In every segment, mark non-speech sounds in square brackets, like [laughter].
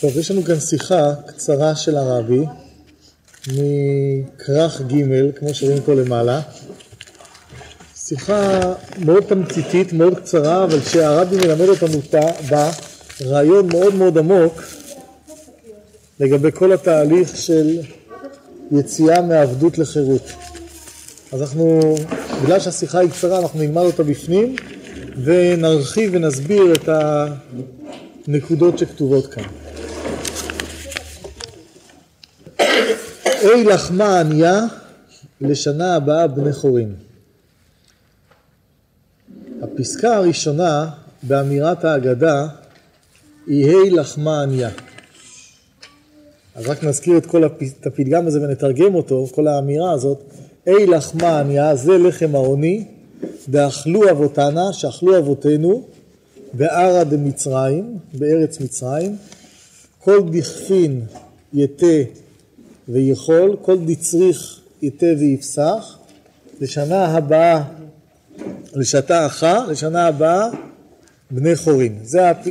טוב, יש לנו כאן שיחה קצרה של הרבי מכרך ג', כמו שרואים פה למעלה. שיחה מאוד תמציתית, מאוד קצרה, אבל שהרבי מלמד אותנו בה רעיון מאוד מאוד עמוק לגבי כל התהליך של יציאה מעבדות לחירות. אז אנחנו, בגלל שהשיחה היא קצרה, אנחנו נלמד אותה בפנים ונרחיב ונסביר את הנקודות שכתובות כאן. אי לחמה ענייה לשנה הבאה בני חורין. הפסקה הראשונה באמירת ההגדה היא ה' לחמה ענייה. אז רק נזכיר את כל הפתגם הזה ונתרגם אותו, כל האמירה הזאת. אי לחמה ענייה זה לחם העוני, דאכלו אבותנה, שאכלו אבותינו, בערה דמצרים, בארץ מצרים, כל דכפין יתה ויכול, כל דצריך יתה ויפסח, לשנה הבאה, לשתה אחר, לשנה הבאה בני חורין. זה, הפ...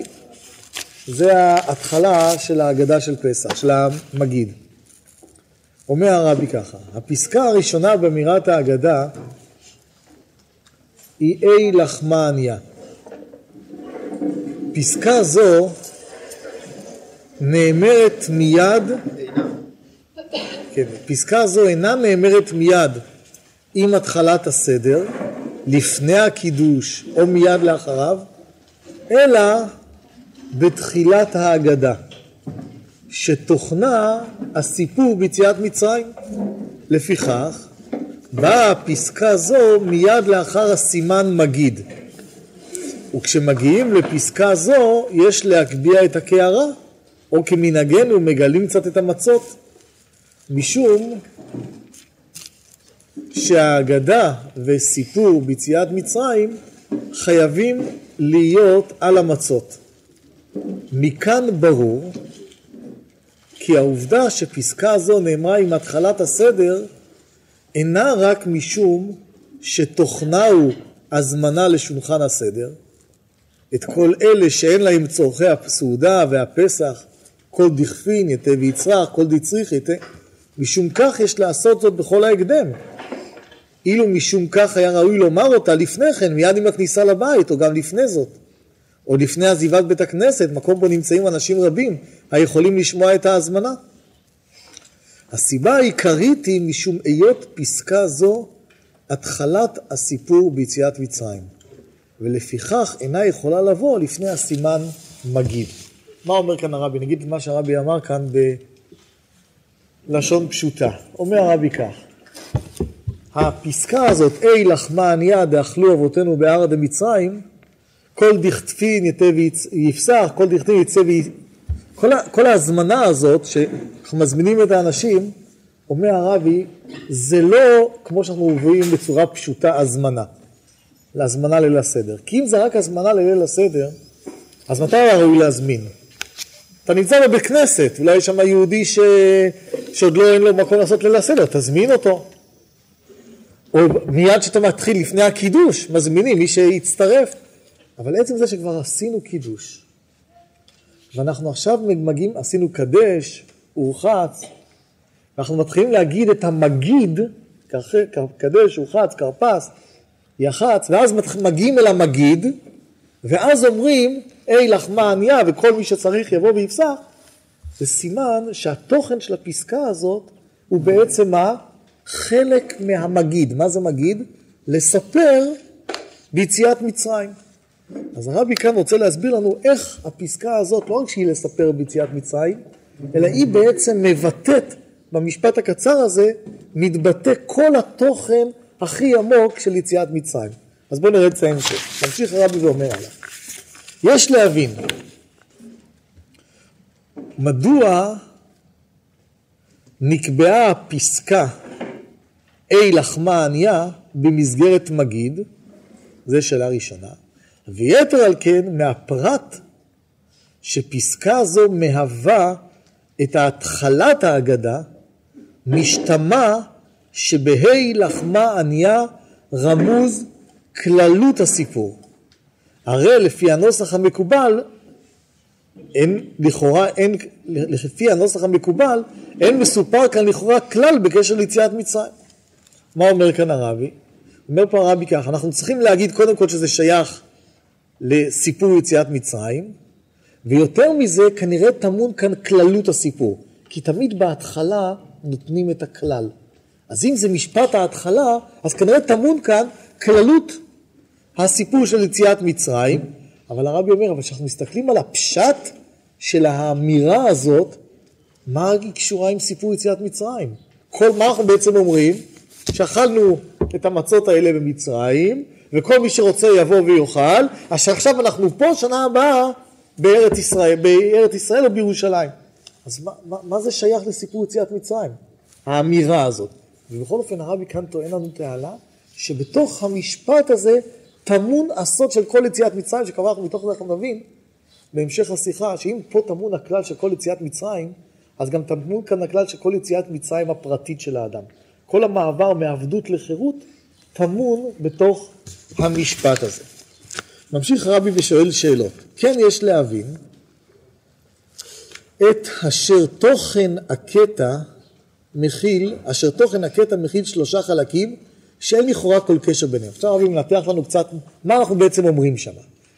זה ההתחלה של ההגדה של פסח, של המגיד. אומר הרבי ככה, הפסקה הראשונה באמירת ההגדה היא אי לחמניה. פסקה זו נאמרת מיד, כן, פסקה זו אינה נאמרת מיד עם התחלת הסדר, לפני הקידוש או מיד לאחריו, אלא בתחילת ההגדה, שתוכנה הסיפור ביציאת מצרים. לפיכך, באה פסקה זו מיד לאחר הסימן מגיד. וכשמגיעים לפסקה זו, יש להגביה את הקערה, או כמנהגנו מגלים קצת את המצות, משום שהאגדה וסיפור ביציאת מצרים חייבים להיות על המצות. מכאן ברור כי העובדה שפסקה זו נאמרה עם התחלת הסדר אינה רק משום שתוכנה הוא הזמנה לשולחן הסדר, את כל אלה שאין להם צורכי הסעודה והפסח, כל דכפין יתה ויצרח, כל דצריך יתה, משום כך יש לעשות זאת בכל ההקדם. אילו משום כך היה ראוי לומר אותה לפני כן, מיד עם הכניסה לבית, או גם לפני זאת, או לפני עזיבת בית הכנסת, מקום בו נמצאים אנשים רבים היכולים לשמוע את ההזמנה. הסיבה העיקרית היא משום היות פסקה זו התחלת הסיפור ביציאת מצרים, ולפיכך אינה יכולה לבוא לפני הסימן מגיד. מה אומר כאן הרבי? נגיד מה שהרבי אמר כאן בלשון פשוטה. אומר הרבי כך, הפסקה הזאת, אי לחמה ענייה דאכלו אבותינו בהר דמצרים, כל דכתפין יתה ויפסח, כל דכתפין יצא כל, כל ההזמנה הזאת, שאנחנו מזמינים את האנשים, אומר הרבי, זה לא כמו שאנחנו רואים בצורה פשוטה הזמנה, להזמנה ליל הסדר. כי אם זה רק הזמנה לליל הסדר, אז מתי היה ראוי להזמין? אתה נמצא בבית כנסת, אולי יש שם יהודי ש... שעוד לא אין לו מקום לעשות ליל הסדר, תזמין אותו. או מיד כשאתה מתחיל לפני הקידוש, מזמינים מי שיצטרף. אבל עצם זה שכבר עשינו קידוש, ואנחנו עכשיו מגיעים, עשינו קדש, הורחץ, ואנחנו מתחילים להגיד את המגיד, קדש, הורחץ, כרפס, יחץ, ואז מגיעים אל המגיד, ואז אומרים, אי לחמה ענייה, וכל מי שצריך יבוא ויפסח, זה סימן שהתוכן של הפסקה הזאת הוא בעצם מה? חלק מהמגיד. מה זה מגיד? לספר ביציאת מצרים. אז הרבי כאן רוצה להסביר לנו איך הפסקה הזאת, לא רק שהיא לספר ביציאת מצרים, אלא היא בעצם מבטאת, במשפט הקצר הזה, מתבטא כל התוכן הכי עמוק של יציאת מצרים. אז בואו נראה את ההמשך. ממשיך הרבי ואומר עליו. יש להבין, מדוע נקבעה הפסקה אי לחמה ענייה במסגרת מגיד, זו שאלה ראשונה. ויתר על כן, מהפרט שפסקה זו מהווה את התחלת ההגדה, משתמע שבהי לחמה ענייה רמוז כללות הסיפור. הרי לפי הנוסח המקובל, אין, לכאורה אין, לפי הנוסח המקובל, אין מסופר כאן לכאורה כלל בקשר ליציאת מצרים. מה אומר כאן הרבי? אומר פה הרבי ככה, אנחנו צריכים להגיד קודם כל שזה שייך לסיפור יציאת מצרים, ויותר מזה כנראה טמון כאן כללות הסיפור, כי תמיד בהתחלה נותנים את הכלל. אז אם זה משפט ההתחלה, אז כנראה טמון כאן כללות הסיפור של יציאת מצרים, אבל הרבי אומר, אבל כשאנחנו מסתכלים על הפשט של האמירה הזאת, מה היא קשורה עם סיפור יציאת מצרים? כל מה אנחנו בעצם אומרים? שאכלנו את המצות האלה במצרים, וכל מי שרוצה יבוא ויאכל, אז שעכשיו אנחנו פה, שנה הבאה בארץ ישראל, בארץ ישראל או בירושלים. אז מה, מה, מה זה שייך לסיפור יציאת מצרים? האמירה הזאת. ובכל אופן הרבי כאן טוען לנו תעלה, שבתוך המשפט הזה טמון הסוד של כל יציאת מצרים, שכבר אנחנו מתוך זה אנחנו נבין בהמשך השיחה, שאם פה טמון הכלל של כל יציאת מצרים, אז גם טמון כאן הכלל של כל יציאת מצרים הפרטית של האדם. כל המעבר מעבדות לחירות טמון בתוך המשפט הזה. ממשיך רבי ושואל שאלות. כן יש להבין את אשר תוכן הקטע מכיל, אשר תוכן הקטע מכיל שלושה חלקים שאין לכאורה כל קשר ביניהם. עכשיו רבי מנתח לנו קצת מה אנחנו בעצם אומרים שם.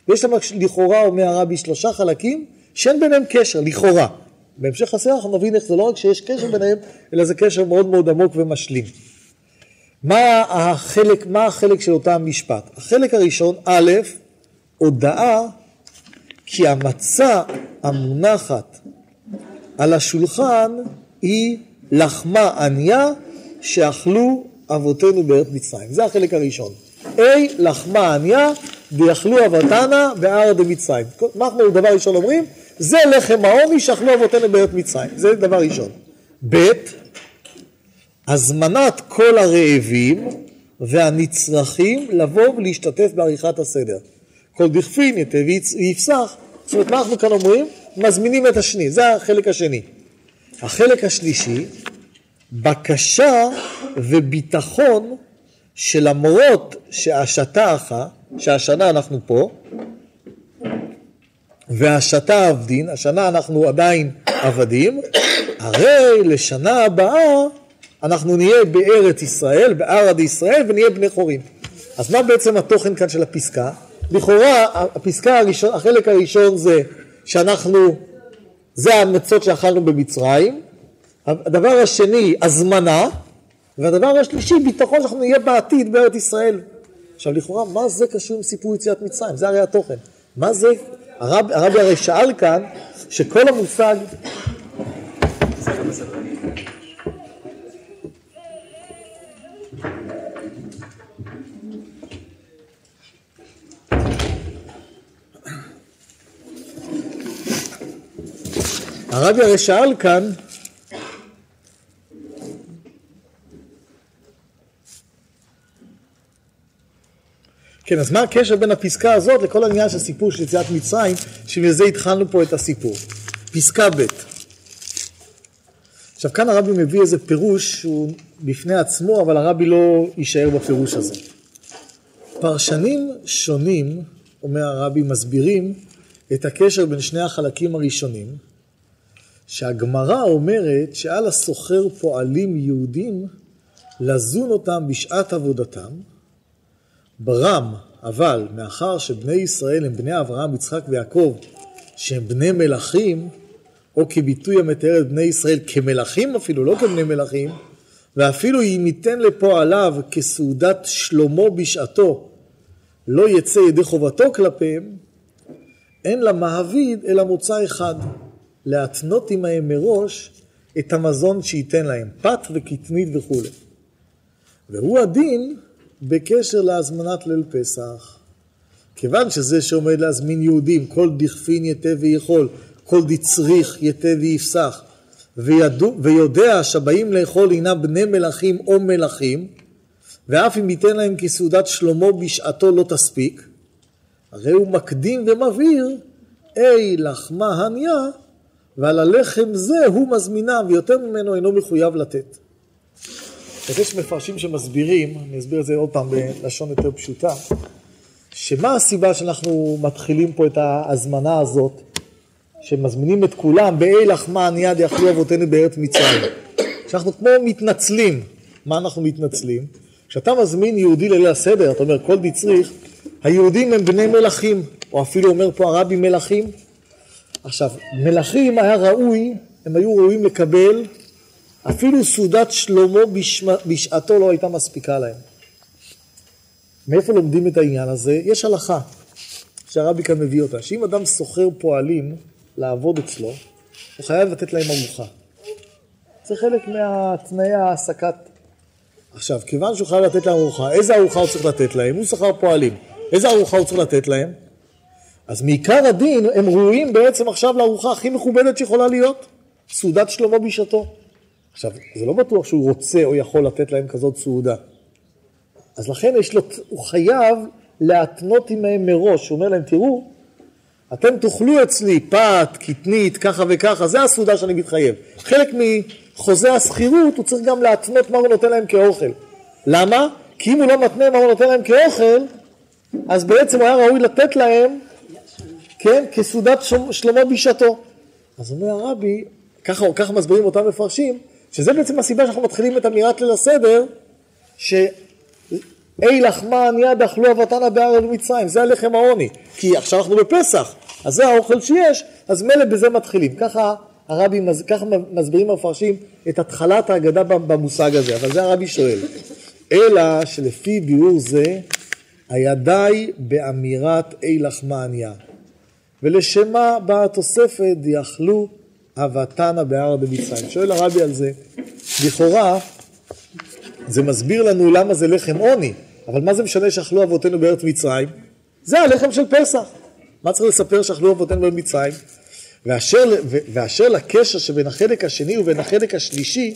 ויש שם לכאורה, אומר הרבי, שלושה חלקים שאין ביניהם קשר, לכאורה. בהמשך השיח אנחנו נבין איך זה לא רק שיש קשר ביניהם, אלא זה קשר מאוד מאוד עמוק ומשלים. מה החלק, מה החלק של אותם משפט? החלק הראשון, א', הודעה כי המצה המונחת על השולחן היא לחמה ענייה שאכלו אבותינו בארץ מצרים. זה החלק הראשון. A, לחמה ענייה, ויאכלו אבותנה בארץ מצרים. מה אנחנו דבר ראשון אומרים? זה לחם העוני שאכלו אבותינו בארץ מצרים. זה דבר ראשון. ב', הזמנת כל הרעבים והנצרכים לבוא ולהשתתף בעריכת הסדר. כל דכפין יתה ויפסח. זאת אומרת, מה אנחנו כאן אומרים? מזמינים את השני, זה החלק השני. החלק השלישי, בקשה וביטחון שלמרות שהשתה אחת, שהשנה אנחנו פה, והשתה עבדין, השנה אנחנו עדיין עבדים, הרי לשנה הבאה אנחנו נהיה בארץ ישראל, בארד ישראל, ונהיה בני חורים. אז מה בעצם התוכן כאן של הפסקה? לכאורה הפסקה הראשון, החלק הראשון זה שאנחנו, זה המצות שאכלנו במצרים, הדבר השני הזמנה, והדבר השלישי ביטחון שאנחנו נהיה בעתיד בארץ ישראל. עכשיו לכאורה מה זה קשור עם סיפור יציאת מצרים? זה הרי התוכן. מה זה? הרב, הרבי הרי שאל כאן שכל המושג הרבי הרי שאל כאן כן, אז מה הקשר בין הפסקה הזאת לכל העניין של הסיפור של יציאת מצרים, שמזה התחלנו פה את הסיפור. פסקה ב'. עכשיו כאן הרבי מביא איזה פירוש שהוא בפני עצמו, אבל הרבי לא יישאר בפירוש הזה. פרשנים שונים, אומר הרבי, מסבירים את הקשר בין שני החלקים הראשונים, שהגמרא אומרת שעל הסוחר פועלים יהודים לזון אותם בשעת עבודתם, ברם, אבל מאחר שבני ישראל הם בני אברהם, יצחק ויעקב, שהם בני מלכים, או כביטוי המתאר את בני ישראל כמלכים אפילו, לא כבני מלכים, ואפילו אם ייתן לפועליו כסעודת שלמה בשעתו, לא יצא ידי חובתו כלפיהם, אין למעביד אלא מוצא אחד, להתנות עמהם מראש את המזון שייתן להם, פת וקטנית וכולי. והוא הדין בקשר להזמנת ליל פסח. כיוון שזה שעומד להזמין יהודים, כל דכפין יתה ויכול, כל דצריך יתה ויפסח, ויודע שבאים לאכול הינם בני מלכים או מלכים, ואף אם ייתן להם כסעודת שלמה בשעתו לא תספיק, הרי הוא מקדים ומבהיר, אי לחמה הניה, ועל הלחם זה הוא מזמינה, ויותר ממנו אינו מחויב לתת. אז יש מפרשים שמסבירים, אני אסביר את זה עוד פעם בלשון יותר פשוטה, שמה הסיבה שאנחנו מתחילים פה את ההזמנה הזאת שמזמינים את כולם, באי לחמן יד יכלו אבותינו בארץ מצרים. שאנחנו כמו מתנצלים. מה אנחנו מתנצלים? כשאתה מזמין יהודי לליל הסדר, אתה אומר כל דצריך, היהודים הם בני מלכים, או אפילו אומר פה הרבי מלכים. עכשיו, מלכים היה ראוי, הם היו ראויים לקבל, אפילו סעודת שלמה בשעתו לא הייתה מספיקה להם. מאיפה לומדים את העניין הזה? יש הלכה שהרבי כאן מביא אותה, שאם אדם סוחר פועלים לעבוד אצלו, הוא חייב לתת להם ארוחה. זה חלק מהתנאי העסקת. עכשיו, כיוון שהוא חייב לתת להם ארוחה, איזה ארוחה הוא צריך לתת להם? הוא שכר פועלים. איזה ארוחה הוא צריך לתת להם? אז מעיקר הדין הם ראויים בעצם עכשיו לארוחה הכי מכובדת שיכולה להיות, סעודת שלמה בשעתו. עכשיו, זה לא בטוח שהוא רוצה או יכול לתת להם כזאת סעודה. אז לכן יש לו, הוא חייב להתנות עמהם מראש, הוא אומר להם, תראו, אתם תאכלו אצלי פת, קטנית, ככה וככה, זה הסעודה שאני מתחייב. חלק מחוזה השכירות, הוא צריך גם להתנות מה הוא נותן להם כאוכל. למה? כי אם הוא לא מתנה מה הוא נותן להם כאוכל, אז בעצם הוא היה ראוי לתת להם, כן, כסעודת שלמה בשעתו. אז אומר הרבי, ככה, ככה מסבירים אותם מפרשים, שזה בעצם הסיבה שאנחנו מתחילים את אמירת ליל הסדר, שאי לחמן יד אכלו אבתנה בארץ מצרים, זה הלחם העוני, כי עכשיו אנחנו בפסח, אז זה האוכל שיש, אז מילא בזה מתחילים. ככה הרבי, ככה מסבירים המפרשים את התחלת ההגדה במושג הזה, אבל זה הרבי שואל. אלא שלפי ביאור זה, היה די באמירת אי לחמניה. ולשם מה באה התוספת, אבתנה בהר במצרים. שואל הרבי על זה, לכאורה זה מסביר לנו למה זה לחם עוני, אבל מה זה משנה שאכלו אבותינו בארץ מצרים? זה הלחם של פסח. מה צריך לספר שאכלו אבותינו בארץ מצרים? ואשר, ואשר לקשר שבין החלק השני ובין החלק השלישי,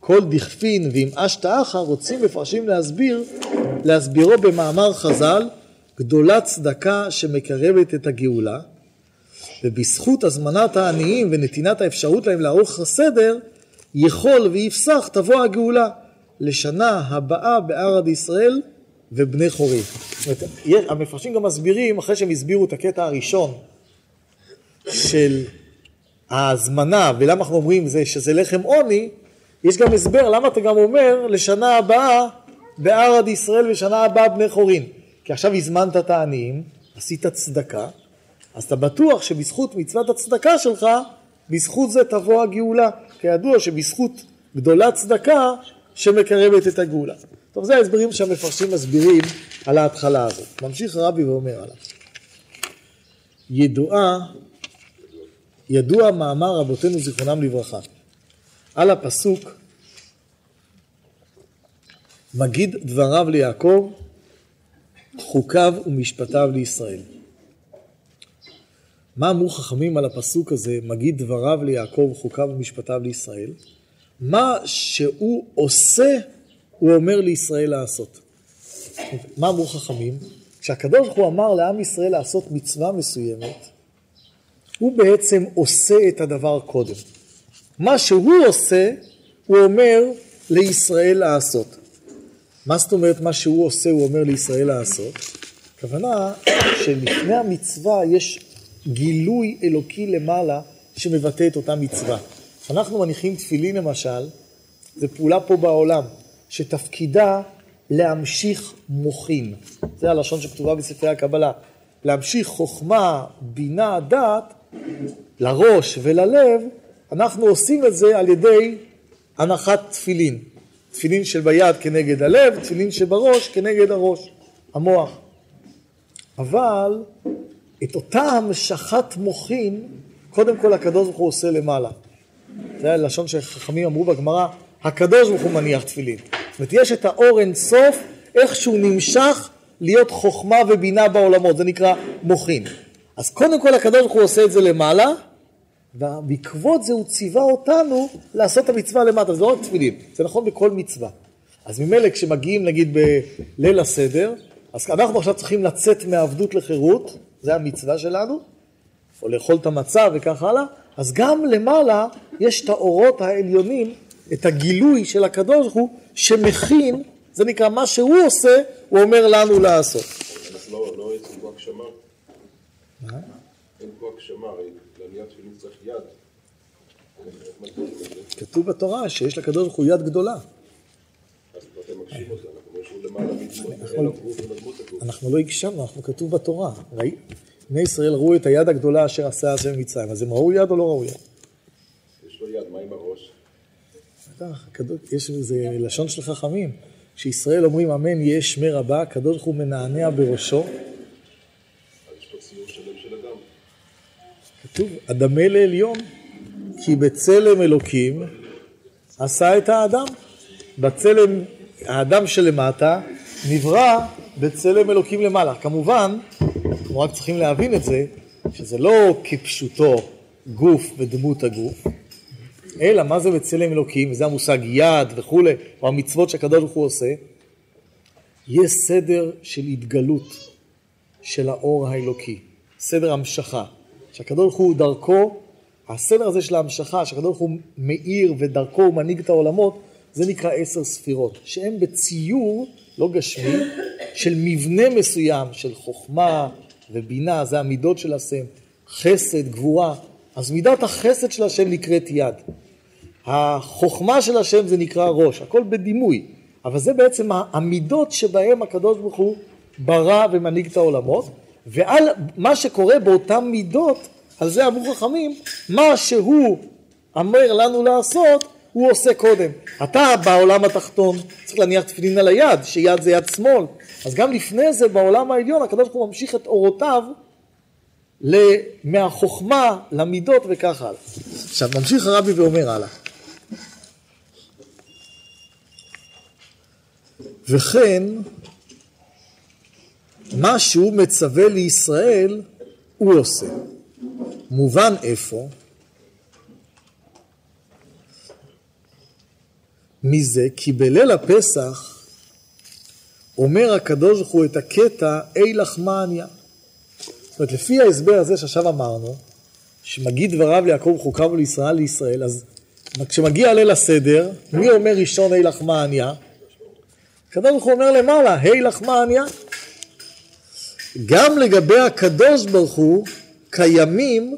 כל דכפין ועם אשתא אחא רוצים מפרשים להסביר, להסבירו במאמר חז"ל, גדולה צדקה שמקרבת את הגאולה, ובזכות הזמנת העניים ונתינת האפשרות להם לערוך הסדר, יכול ויפסח תבוא הגאולה לשנה הבאה בערד ישראל ובני חורי. המפרשים גם מסבירים, אחרי שהם הסבירו את הקטע הראשון של ההזמנה, ולמה אנחנו אומרים זה, שזה לחם עוני, יש גם הסבר למה אתה גם אומר לשנה הבאה בערד ישראל ושנה הבאה בני חורין. כי עכשיו הזמנת את העניים, עשית צדקה, אז אתה בטוח שבזכות מצוות הצדקה שלך, בזכות זה תבוא הגאולה. כידוע שבזכות גדולה צדקה שמקרבת את הגאולה. טוב, זה ההסברים שהמפרשים מסבירים על ההתחלה הזאת. ממשיך רבי ואומר עליו. ידועה, ידוע מאמר רבותינו זיכרונם לברכה. על הפסוק מגיד דבריו ליעקב, חוקיו ומשפטיו לישראל. מה אמרו חכמים על הפסוק הזה, מגיד דבריו ליעקב, חוקיו ומשפטיו לישראל? מה שהוא עושה, הוא אומר לישראל לעשות. מה אמרו חכמים? כשהקדוש ברוך הוא אמר לעם ישראל לעשות מצווה מסוימת, הוא בעצם עושה את הדבר קודם. מה שהוא עושה, הוא אומר לישראל לעשות. מה זאת אומרת מה שהוא עושה, הוא אומר לישראל לעשות? הכוונה שלפני המצווה יש גילוי אלוקי למעלה שמבטא את אותה מצווה. כשאנחנו מניחים תפילין למשל, זו פעולה פה בעולם, שתפקידה להמשיך מוחין. זה הלשון שכתובה בספרי הקבלה. להמשיך חוכמה, בינה, דעת, לראש וללב, אנחנו עושים את זה על ידי הנחת תפילין. תפילין של ביד כנגד הלב, תפילין שבראש כנגד הראש, המוח. אבל את אותה המשכת מוחין, קודם כל הקדוש ברוך הוא עושה למעלה. זה הלשון שחכמים אמרו בגמרא, הקדוש ברוך הוא מניח תפילין. זאת אומרת, יש את האור אין סוף, איך שהוא נמשך להיות חוכמה ובינה בעולמות, זה נקרא מוחין. אז קודם כל הקדוש ברוך הוא עושה את זה למעלה, ובעקבות זה הוא ציווה אותנו לעשות את המצווה למטה, זה לא רק תפילין, זה נכון בכל מצווה. אז ממילא כשמגיעים נגיד בליל הסדר, אז אנחנו עכשיו צריכים לצאת מעבדות לחירות, זה המצווה שלנו, או לאכול את המצה וכך הלאה, אז גם למעלה יש את האורות העליונים, את הגילוי של הקדוש ברוך הוא, שמכין, זה נקרא מה שהוא עושה, הוא אומר לנו לעשות. אנחנו לא, לא יצאו בהגשמה. מה? בעצם פה הגשמה, הרי לעליית תפילין צריך יד. זה? כתוב בתורה שיש לקדוש ברוך הוא יד גדולה. אז אתם מגשים אותה, אנחנו הגוף. אנחנו לא הגשמנו, אנחנו כתוב בתורה. בני ישראל ראו את היד הגדולה אשר עשה השם במצרים, אז הם ראו יד או לא ראו יד? יש לו יד, מה עם הראש? יש איזה לשון של חכמים, שישראל אומרים אמן יהיה שמי רבה, הקדוש ברוך הוא מנענע בראשו. כתוב, אדמה לעליון, כי בצלם אלוקים עשה את האדם. בצלם, האדם שלמטה נברא בצלם אלוקים למעלה. כמובן, אנחנו רק צריכים להבין את זה, שזה לא כפשוטו גוף ודמות הגוף, אלא מה זה בצלם אלוקים, וזה המושג יד וכולי, או המצוות שהקדוש ברוך הוא עושה, יש סדר של התגלות של האור האלוקי, סדר המשכה, שהקדוש ברוך הוא דרכו, הסדר הזה של ההמשכה, שהקדוש ברוך הוא מאיר ודרכו הוא מנהיג את העולמות, זה נקרא עשר ספירות, שהם בציור, לא גשמי, של מבנה מסוים של חוכמה ובינה, זה המידות של השם, חסד, גבורה, אז מידת החסד של השם נקראת יד. החוכמה של השם זה נקרא ראש, הכל בדימוי, אבל זה בעצם המידות שבהם הקדוש ברוך הוא ברא ומנהיג את העולמות, ועל מה שקורה באותן מידות, על זה אמרו חכמים, מה שהוא אומר לנו לעשות, הוא עושה קודם. אתה בעולם התחתון צריך להניח תפילין על היד, שיד זה יד שמאל, אז גם לפני זה בעולם העליון הקדוש ברוך הוא ממשיך את אורותיו מהחוכמה למידות וכך הלאה. עכשיו ממשיך הרבי ואומר הלאה. וכן מה שהוא מצווה לישראל הוא עושה. מובן איפה? מזה כי בליל הפסח אומר הקדוש ברוך הוא את הקטע אי לחמניה. זאת אומרת, לפי ההסבר הזה שעכשיו אמרנו, שמגיד דבריו ליעקב וחוקיו לישראל לישראל, אז כשמגיע ליל הסדר, מי אומר ראשון אי לחמניה? הקדוש ברוך הוא אומר למעלה, היי לחמניה. גם לגבי הקדוש ברוך הוא קיימים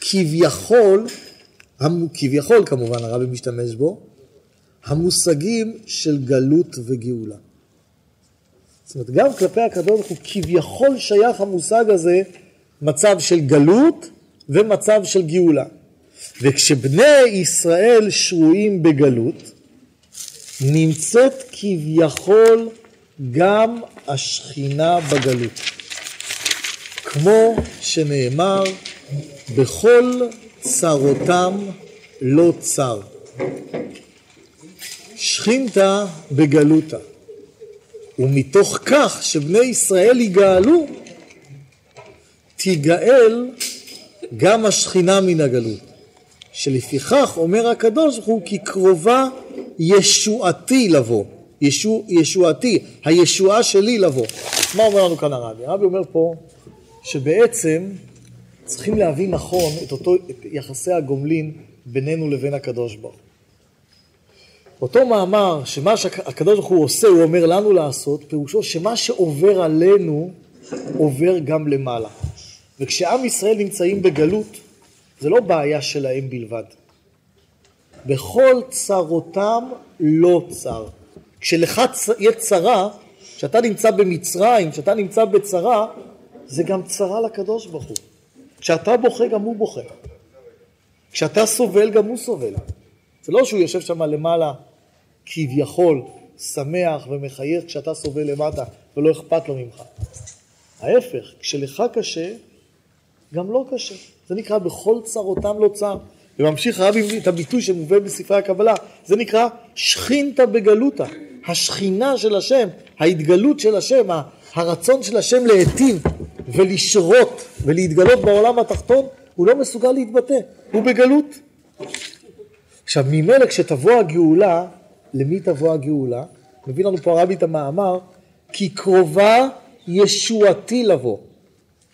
כביכול, כביכול כמובן הרבי משתמש בו, המושגים של גלות וגאולה. זאת אומרת, גם כלפי הקדוש ברוך הוא כביכול שייך המושג הזה מצב של גלות ומצב של גאולה. וכשבני ישראל שרויים בגלות, נמצאת כביכול גם השכינה בגלות. כמו שנאמר, בכל צרותם לא צר. שכינתה בגלותה. ומתוך כך שבני ישראל יגאלו, תיגאל גם השכינה מן הגלות. שלפיכך אומר הקדוש ברוך הוא כי קרובה ישועתי לבוא. ישוע, ישועתי, הישועה שלי לבוא. מה אומר לנו כאן הרבי? הרבי אומר פה שבעצם צריכים להבין נכון את אותו, את יחסי הגומלין בינינו לבין הקדוש ברוך. אותו מאמר שמה שהקדוש ברוך הוא עושה, הוא אומר לנו לעשות, פירושו שמה שעובר עלינו עובר גם למעלה. וכשעם ישראל נמצאים בגלות, זה לא בעיה שלהם בלבד. בכל צרותם לא צר. כשלך יהיה צרה, כשאתה נמצא במצרים, כשאתה נמצא בצרה, זה גם צרה לקדוש ברוך הוא. כשאתה בוכה, גם הוא בוכה. כשאתה סובל, גם הוא סובל. זה לא שהוא יושב שם למעלה כביכול שמח ומחייך כשאתה סובל למטה ולא אכפת לו ממך. ההפך, כשלך קשה, גם לא קשה. זה נקרא בכל צרותם לא צר. וממשיך רבי את הביטוי שמובא בספרי הקבלה, זה נקרא שכינתה בגלותה. השכינה של השם, ההתגלות של השם, הרצון של השם להיטיב ולשרות ולהתגלות בעולם התחתון, הוא לא מסוגל להתבטא, הוא בגלות. עכשיו ממילא כשתבוא הגאולה, למי תבוא הגאולה? מביא לנו פה הרבי את המאמר, כי קרובה ישועתי לבוא,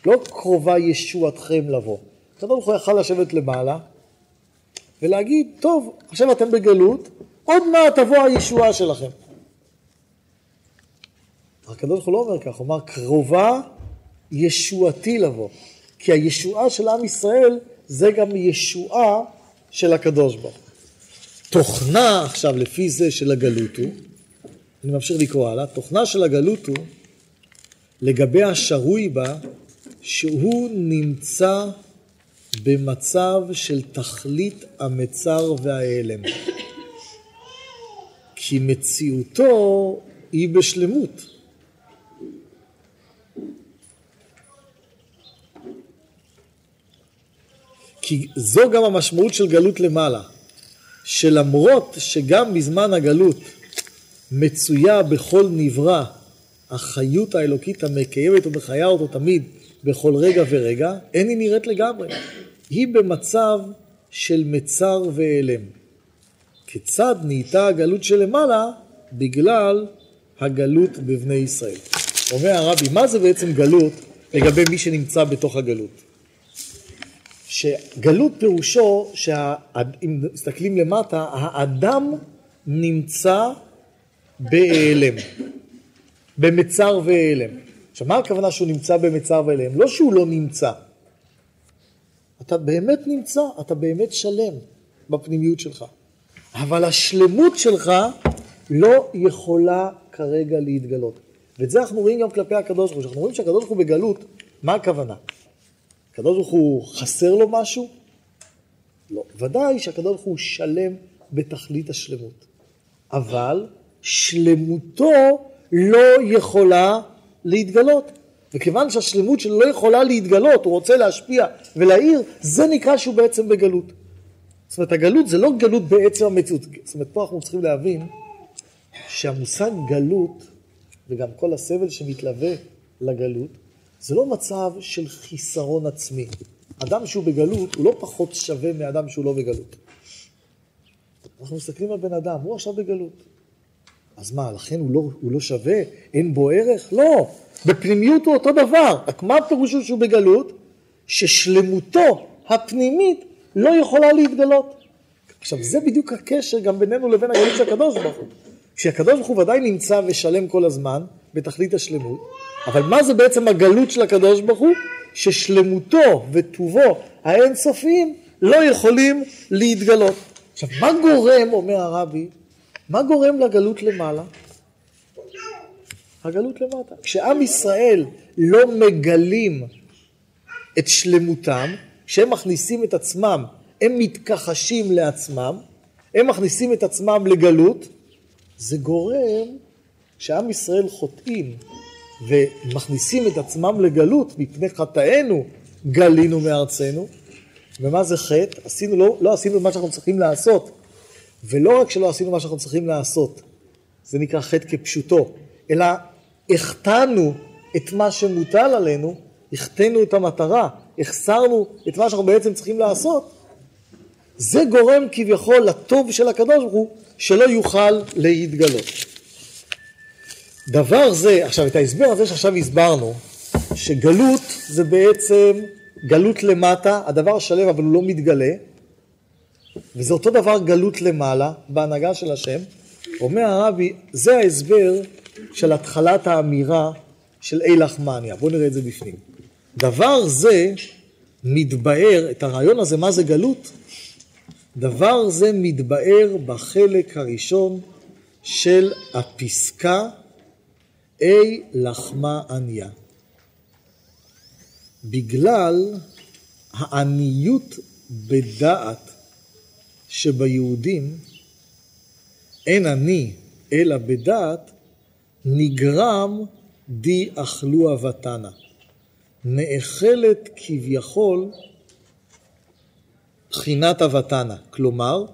לא קרובה ישועתכם לבוא. הקדוש ברוך הוא יכל לשבת למעלה ולהגיד, טוב, עכשיו אתם בגלות, עוד מעט תבוא הישועה שלכם. הקדוש ברוך הוא לא אומר כך, הוא אומר קרובה ישועתי לבוא. כי הישועה של עם ישראל זה גם ישועה של הקדוש ברוך. תוכנה עכשיו לפי זה של הגלות הוא, אני ממשיך לקרוא הלאה, תוכנה של הגלות הוא לגבי השרוי בה שהוא נמצא במצב של תכלית המצר וההלם. כי מציאותו היא בשלמות. כי זו גם המשמעות של גלות למעלה, שלמרות שגם בזמן הגלות מצויה בכל נברא החיות האלוקית המקיימת ומחיה אותו תמיד בכל רגע ורגע, אין היא נראית לגמרי. היא במצב של מצר והלם. כיצד נהייתה הגלות שלמעלה? בגלל הגלות בבני ישראל. אומר הרבי, מה זה בעצם גלות לגבי מי שנמצא בתוך הגלות? שגלות פירושו, שאם מסתכלים למטה, האדם נמצא בהיעלם, במצר והיעלם. עכשיו, מה הכוונה שהוא נמצא במצר והיעלם? לא שהוא לא נמצא. אתה באמת נמצא, אתה באמת שלם בפנימיות שלך. אבל השלמות שלך לא יכולה כרגע להתגלות. ואת זה אנחנו רואים גם כלפי הקדוש ברוך הוא. כשאנחנו רואים שהקדוש ברוך הוא בגלות, מה הכוונה? הקדוש ברוך הוא חסר לו משהו? לא. ודאי שהקדוש ברוך הוא שלם בתכלית השלמות. אבל שלמותו לא יכולה להתגלות. וכיוון שהשלמות שלו לא יכולה להתגלות, הוא רוצה להשפיע ולהעיר, זה נקרא שהוא בעצם בגלות. זאת אומרת, הגלות זה לא גלות בעצם המציאות. זאת אומרת, פה אנחנו צריכים להבין שהמושג גלות, וגם כל הסבל שמתלווה לגלות, זה לא מצב של חיסרון עצמי. אדם שהוא בגלות הוא לא פחות שווה מאדם שהוא לא בגלות. אנחנו מסתכלים על בן אדם, הוא עכשיו בגלות. אז מה, לכן הוא לא, הוא לא שווה? אין בו ערך? לא. בפנימיות הוא אותו דבר. רק מה פירושו שהוא בגלות? ששלמותו הפנימית לא יכולה להתגלות. עכשיו, זה בדיוק הקשר גם בינינו לבין הגלות של הקדוש ברוך הוא. כשהקדוש ברוך הוא ודאי נמצא ושלם כל הזמן, בתכלית השלמות, אבל מה זה בעצם הגלות של הקדוש ברוך הוא? ששלמותו וטובו האינסופיים לא יכולים להתגלות. עכשיו, מה גורם, אומר הרבי, מה גורם לגלות למעלה? הגלות למטה. כשעם ישראל לא מגלים את שלמותם, כשהם מכניסים את עצמם, הם מתכחשים לעצמם, הם מכניסים את עצמם לגלות, זה גורם שעם ישראל חוטאים ומכניסים את עצמם לגלות מפני חטאינו גלינו מארצנו. ומה זה חטא? עשינו, לא, לא עשינו מה שאנחנו צריכים לעשות. ולא רק שלא עשינו מה שאנחנו צריכים לעשות, זה נקרא חטא כפשוטו, אלא החטאנו את מה שמוטל עלינו, החטאנו את המטרה, החסרנו את מה שאנחנו בעצם צריכים לעשות, זה גורם כביכול לטוב של הקדוש ברוך הוא שלא יוכל להתגלות. דבר זה, עכשיו את ההסבר הזה שעכשיו הסברנו, שגלות זה בעצם גלות למטה, הדבר שלם אבל הוא לא מתגלה, וזה אותו דבר גלות למעלה, בהנהגה של השם. אומר הרבי, זה ההסבר של התחלת האמירה של אילך מניה. בואו נראה את זה בפנים. דבר זה מתבאר, את הרעיון הזה, מה זה גלות? דבר זה מתבאר בחלק הראשון של הפסקה אי לחמה ענייה. בגלל העניות בדעת שביהודים אין אני אלא בדעת, נגרם די אכלו אבתנה. נאכלת כביכול בחינת אבתנה, כלומר,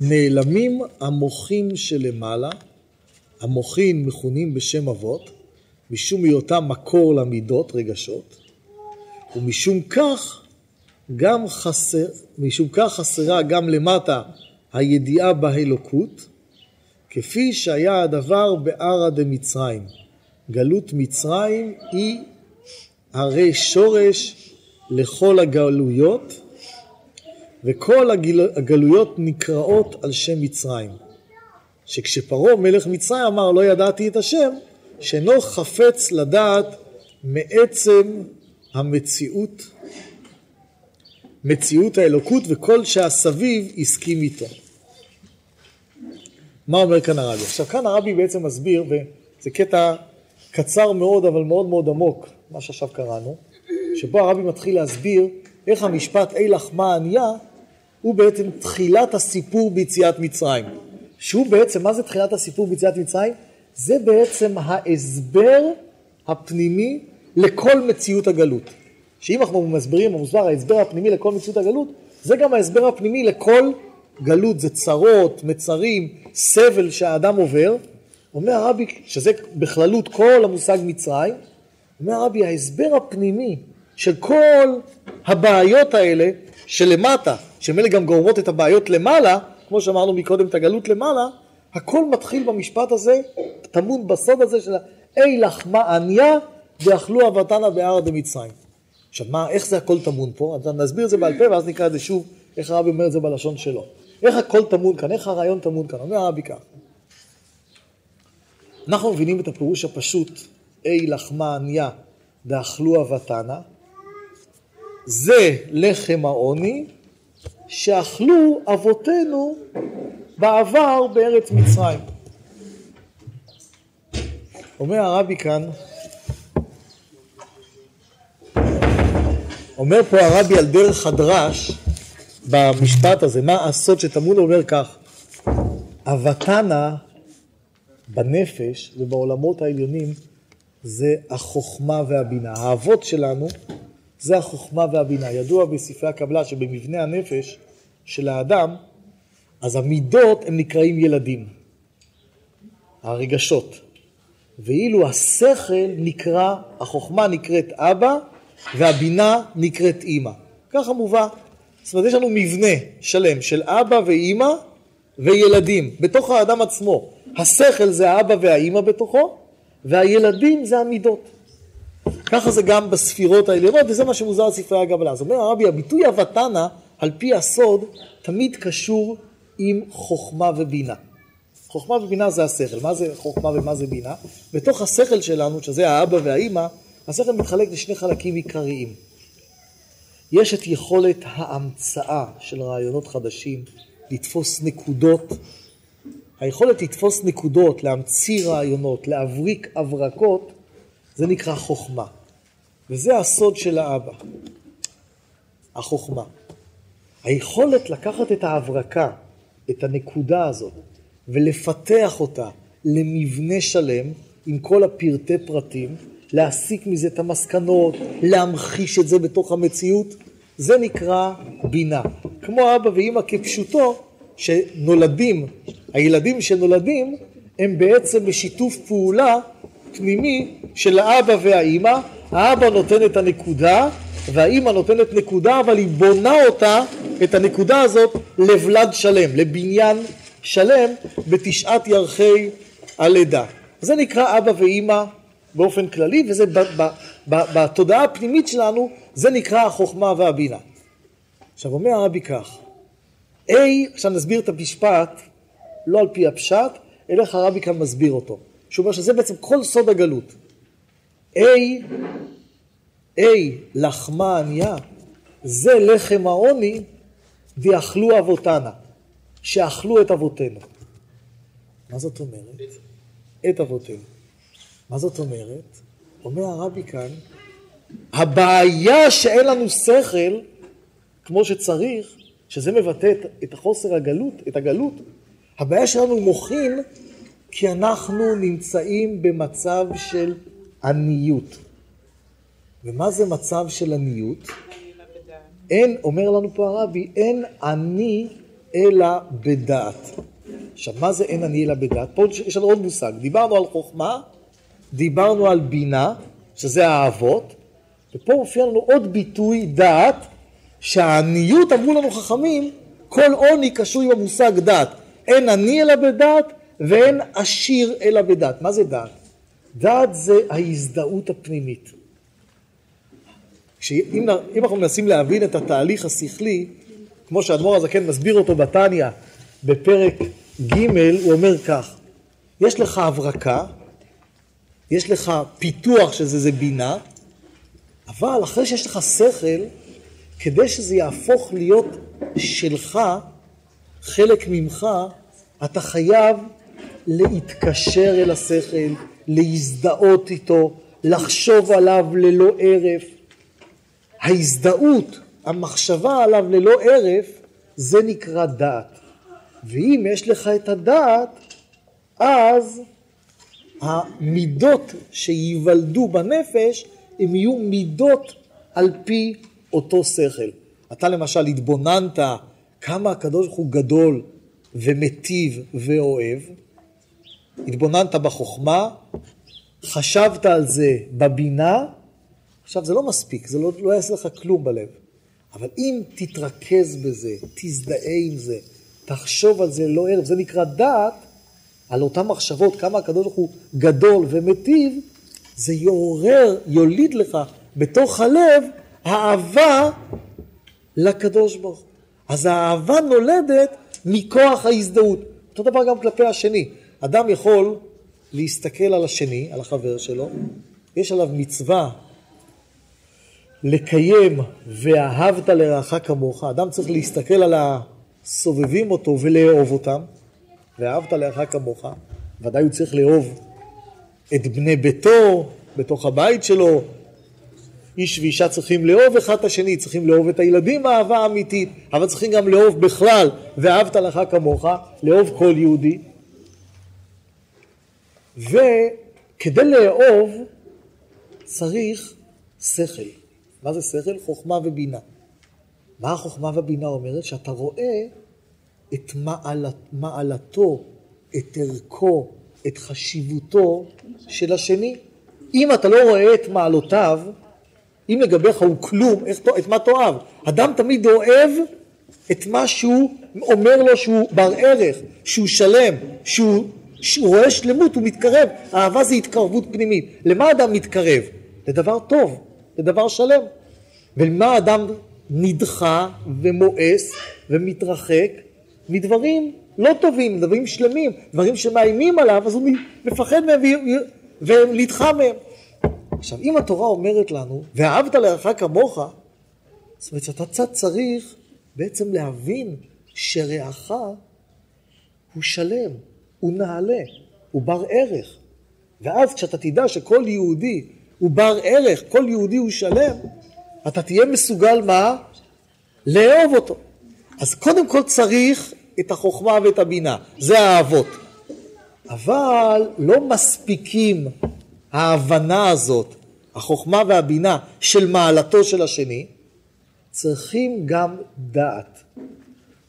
נעלמים המוחים שלמעלה, המוחים מכונים בשם אבות, משום היותם מקור למידות, רגשות, ומשום כך גם חסר, משום כך חסרה גם למטה הידיעה באלוקות, כפי שהיה הדבר בערא דמצרים. גלות מצרים היא הרי שורש לכל הגלויות, וכל הגל... הגלויות נקראות על שם מצרים. שכשפרעה מלך מצרים אמר לא ידעתי את השם, שאינו חפץ לדעת מעצם המציאות, מציאות האלוקות וכל שהסביב הסכים איתו. מה אומר כאן הרבי? עכשיו כאן הרבי בעצם מסביר, וזה קטע קצר מאוד אבל מאוד מאוד עמוק, מה שעכשיו קראנו, שבו הרבי מתחיל להסביר איך המשפט אילך מה ענייה הוא בעצם תחילת הסיפור ביציאת מצרים. שהוא בעצם, מה זה תחילת הסיפור ביציאת מצרים? זה בעצם ההסבר הפנימי לכל מציאות הגלות. שאם אנחנו מסבירים במוסבר ההסבר הפנימי לכל מציאות הגלות, זה גם ההסבר הפנימי לכל גלות, זה צרות, מצרים, סבל שהאדם עובר. אומר הרבי, שזה בכללות כל המושג מצרים, אומר הרבי, ההסבר הפנימי של כל הבעיות האלה שלמטה, שמילא גם גורמות את הבעיות למעלה, כמו שאמרנו מקודם את הגלות למעלה, הכל מתחיל במשפט הזה, טמון בסוד הזה של אי לחמה עניה ואכלו אבתנה בהר דמצרים. עכשיו מה, איך זה הכל טמון פה? אז נסביר את זה בעל פה ואז נקרא את זה שוב, איך הרבי אומר את זה בלשון שלו. איך הכל טמון כאן, איך הרעיון טמון כאן, אומר הרבי כך. אנחנו מבינים את הפירוש הפשוט, אי לחמה עניה ואכלו אבתנה, זה לחם העוני שאכלו אבותינו בעבר בארץ מצרים. אומר הרבי כאן, אומר פה הרבי על דרך הדרש במשפט הזה, מה הסוד שטמון אומר כך, אבתנה בנפש ובעולמות העליונים זה החוכמה והבינה. האבות שלנו זה החוכמה והבינה. ידוע בספרי הקבלה שבמבנה הנפש של האדם, אז המידות הם נקראים ילדים, הרגשות. ואילו השכל נקרא, החוכמה נקראת אבא והבינה נקראת אימא. ככה מובא. זאת אומרת, יש לנו מבנה שלם של אבא ואימא וילדים בתוך האדם עצמו. השכל זה האבא והאימא בתוכו, והילדים זה המידות. ככה זה גם בספירות העליונות, וזה מה שמוזר בספרי הקבלה. אז אומר הרבי, הביטוי אבתנה, על פי הסוד, תמיד קשור עם חוכמה ובינה. חוכמה ובינה זה השכל. מה זה חוכמה ומה זה בינה? בתוך השכל שלנו, שזה האבא והאימא, השכל מתחלק לשני חלקים עיקריים. יש את יכולת ההמצאה של רעיונות חדשים, לתפוס נקודות. היכולת לתפוס נקודות, להמציא רעיונות, להבריק הברקות, זה נקרא חוכמה. וזה הסוד של האבא, החוכמה. היכולת לקחת את ההברקה, את הנקודה הזאת, ולפתח אותה למבנה שלם, עם כל הפרטי פרטים, להסיק מזה את המסקנות, להמחיש את זה בתוך המציאות, זה נקרא בינה. כמו אבא ואימא כפשוטו, שנולדים, הילדים שנולדים, הם בעצם בשיתוף פעולה פנימי של האבא והאימא, האבא נותן את הנקודה והאימא נותנת נקודה אבל היא בונה אותה, את הנקודה הזאת, לבלד שלם, לבניין שלם בתשעת ירחי הלידה. זה נקרא אבא ואימא באופן כללי וזה ב, ב, ב, בתודעה הפנימית שלנו זה נקרא החוכמה והבינה. עכשיו אומר הרבי כך, A, עכשיו נסביר את המשפט לא על פי הפשט, אלא איך הרבי כאן מסביר אותו. שהוא אומר שזה בעצם כל סוד הגלות. A, A, לחמה ענייה, זה לחם העוני, ויאכלו אבותנה, שאכלו את אבותינו. מה זאת אומרת? את אבותינו. מה זאת אומרת? אומר הרבי כאן, הבעיה שאין לנו שכל כמו שצריך, שזה מבטא את החוסר הגלות, את הגלות, הבעיה שלנו מוחין כי אנחנו נמצאים במצב של עניות. ומה זה מצב של עניות? אין, אומר לנו פה הרבי, אין עני אלא בדעת. עכשיו, מה זה אין עני אלא בדעת? פה יש לנו עוד מושג. דיברנו על חוכמה, דיברנו על בינה, שזה האבות, ופה מופיע לנו עוד ביטוי דעת, שהעניות, אמרו לנו חכמים, כל עוני קשור עם המושג דעת. אין עני אלא בדעת, ואין עשיר אלא בדעת. מה זה דעת? דעת זה ההזדהות הפנימית. שאם אנחנו מנסים להבין את התהליך השכלי, כמו שהאדמו"ר הזקן מסביר אותו בתניא בפרק ג', הוא אומר כך, יש לך הברקה, יש לך פיתוח שזה זה בינה, אבל אחרי שיש לך שכל, כדי שזה יהפוך להיות שלך, חלק ממך, אתה חייב להתקשר אל השכל, להזדהות איתו, לחשוב עליו ללא הרף. ההזדהות, המחשבה עליו ללא הרף, זה נקרא דעת. ואם יש לך את הדעת, אז המידות שייוולדו בנפש, הם יהיו מידות על פי אותו שכל. אתה למשל התבוננת כמה הקדוש ברוך הוא גדול ומיטיב ואוהב, התבוננת בחוכמה, חשבת על זה בבינה, עכשיו זה לא מספיק, זה לא, לא יעשה לך כלום בלב. אבל אם תתרכז בזה, תזדהה עם זה, תחשוב על זה לא ערב, זה נקרא דעת, על אותן מחשבות, כמה הקדוש ברוך הוא גדול ומיטיב, זה יעורר, יוליד לך בתוך הלב אהבה לקדוש ברוך הוא. אז האהבה נולדת מכוח ההזדהות. אותו דבר גם כלפי השני. אדם יכול להסתכל על השני, על החבר שלו, יש עליו מצווה לקיים ואהבת לרעך כמוך, אדם צריך להסתכל על הסובבים אותו ולאהוב אותם, ואהבת לרעך כמוך, ודאי הוא צריך לאהוב את בני ביתו בתוך הבית שלו, איש ואישה צריכים לאהוב אחד את השני, צריכים לאהוב את הילדים אהבה אמיתית, אבל צריכים גם לאהוב בכלל, ואהבת לך כמוך, לאהוב כל יהודי. וכדי לאהוב צריך שכל. מה זה שכל? חוכמה ובינה. מה החוכמה והבינה אומרת? שאתה רואה את מעלת, מעלתו, את ערכו, את חשיבותו של השני. אם אתה לא רואה את מעלותיו, אם לגביך הוא כלום, איך, את מה תאהב? אדם תמיד אוהב את מה שהוא אומר לו שהוא בר ערך, שהוא שלם, שהוא, שהוא רואה שלמות, הוא מתקרב. אהבה זה התקרבות פנימית. למה אדם מתקרב? לדבר טוב, לדבר שלם. ולמה אדם נדחה ומואס ומתרחק? מדברים לא טובים, דברים שלמים, דברים שמאיימים עליו, אז הוא מפחד מהם ונדחה מהם. עכשיו, אם התורה אומרת לנו, ואהבת לרעך כמוך, זאת אומרת שאתה קצת צריך בעצם להבין שרעך הוא שלם, הוא נעלה, הוא בר ערך. ואז כשאתה תדע שכל יהודי הוא בר ערך, כל יהודי הוא שלם, אתה תהיה מסוגל מה? לאהוב אותו. אז קודם כל צריך את החוכמה ואת הבינה, זה האהבות. אבל לא מספיקים ההבנה הזאת, החוכמה והבינה של מעלתו של השני, צריכים גם דעת.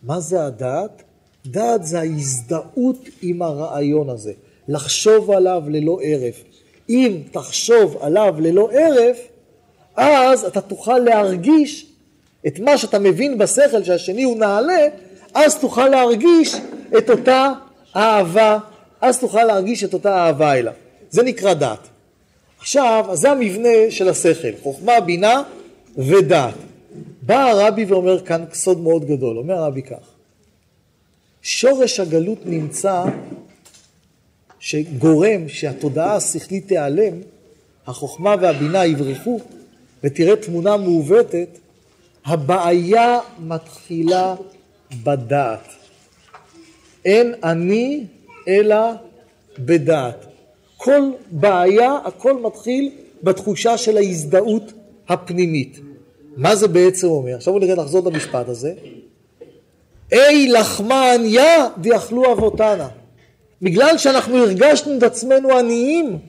מה זה הדעת? דעת זה ההזדהות עם הרעיון הזה, לחשוב עליו ללא הרף. אם תחשוב עליו ללא הרף, אז אתה תוכל להרגיש את מה שאתה מבין בשכל שהשני הוא נעלה, אז תוכל להרגיש את אותה אהבה, אז תוכל להרגיש את אותה אהבה אליו. זה נקרא דעת. עכשיו, אז זה המבנה של השכל, חוכמה, בינה ודעת. בא הרבי ואומר כאן סוד מאוד גדול, אומר הרבי כך, שורש הגלות נמצא שגורם שהתודעה השכלית תיעלם, החוכמה והבינה יברחו, ותראה תמונה מעוותת, הבעיה מתחילה בדעת. אין אני אלא בדעת. כל בעיה, הכל מתחיל בתחושה של ההזדהות הפנימית. מה זה בעצם אומר? עכשיו בואו נראה לחזור למשפט הזה. אי לחמה עניה ויאכלו אבותנה. בגלל שאנחנו הרגשנו את עצמנו עניים,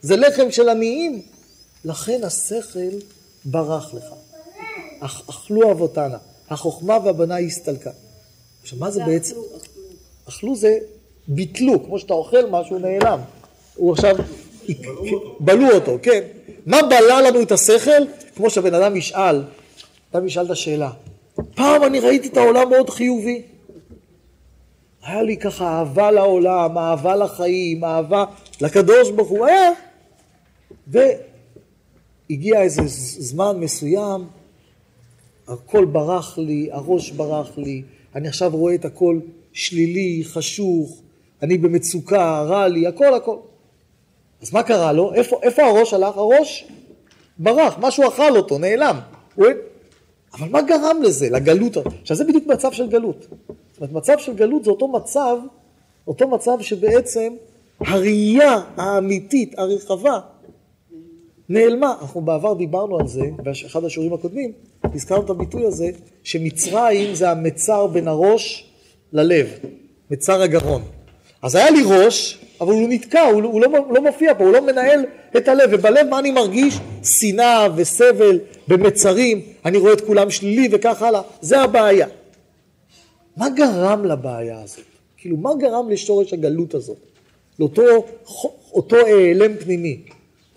זה לחם של עניים, לכן השכל ברח לך. אך, אכלו אבותנה, החוכמה והבנה הסתלקה. עכשיו מה זה בעצם? אכלו זה ביטלו, כמו שאתה אוכל משהו נעלם. הוא עכשיו, בלו אותו, כן. מה בלע לנו את השכל? כמו שהבן אדם ישאל, אדם ישאל את השאלה. פעם אני ראיתי את העולם מאוד חיובי. היה לי ככה אהבה לעולם, אהבה לחיים, אהבה לקדוש ברוך הוא, היה. והגיע איזה זמן מסוים, הכל ברח לי, הראש ברח לי, אני עכשיו רואה את הכל שלילי, חשוך, אני במצוקה, רע לי, הכל הכל. אז מה קרה לו? איפה, איפה הראש הלך? הראש ברח, משהו אכל אותו, נעלם. הוא... אבל מה גרם לזה, לגלות? עכשיו זה בדיוק מצב של גלות. זאת אומרת, מצב של גלות זה אותו מצב, אותו מצב שבעצם הראייה האמיתית, הרחבה, נעלמה. אנחנו בעבר דיברנו על זה, באחד השיעורים הקודמים, הזכרנו את הביטוי הזה, שמצרים זה המצר בין הראש ללב, מצר הגרון. אז היה לי ראש, אבל הוא נתקע, הוא, הוא, לא, הוא לא מופיע פה, הוא לא מנהל את הלב, ובלב מה אני מרגיש? שנאה וסבל במצרים, אני רואה את כולם שלילי וכך הלאה, זה הבעיה. מה גרם לבעיה הזאת? כאילו, מה גרם לשורש הגלות הזאת? לאותו אותו העלם פנימי.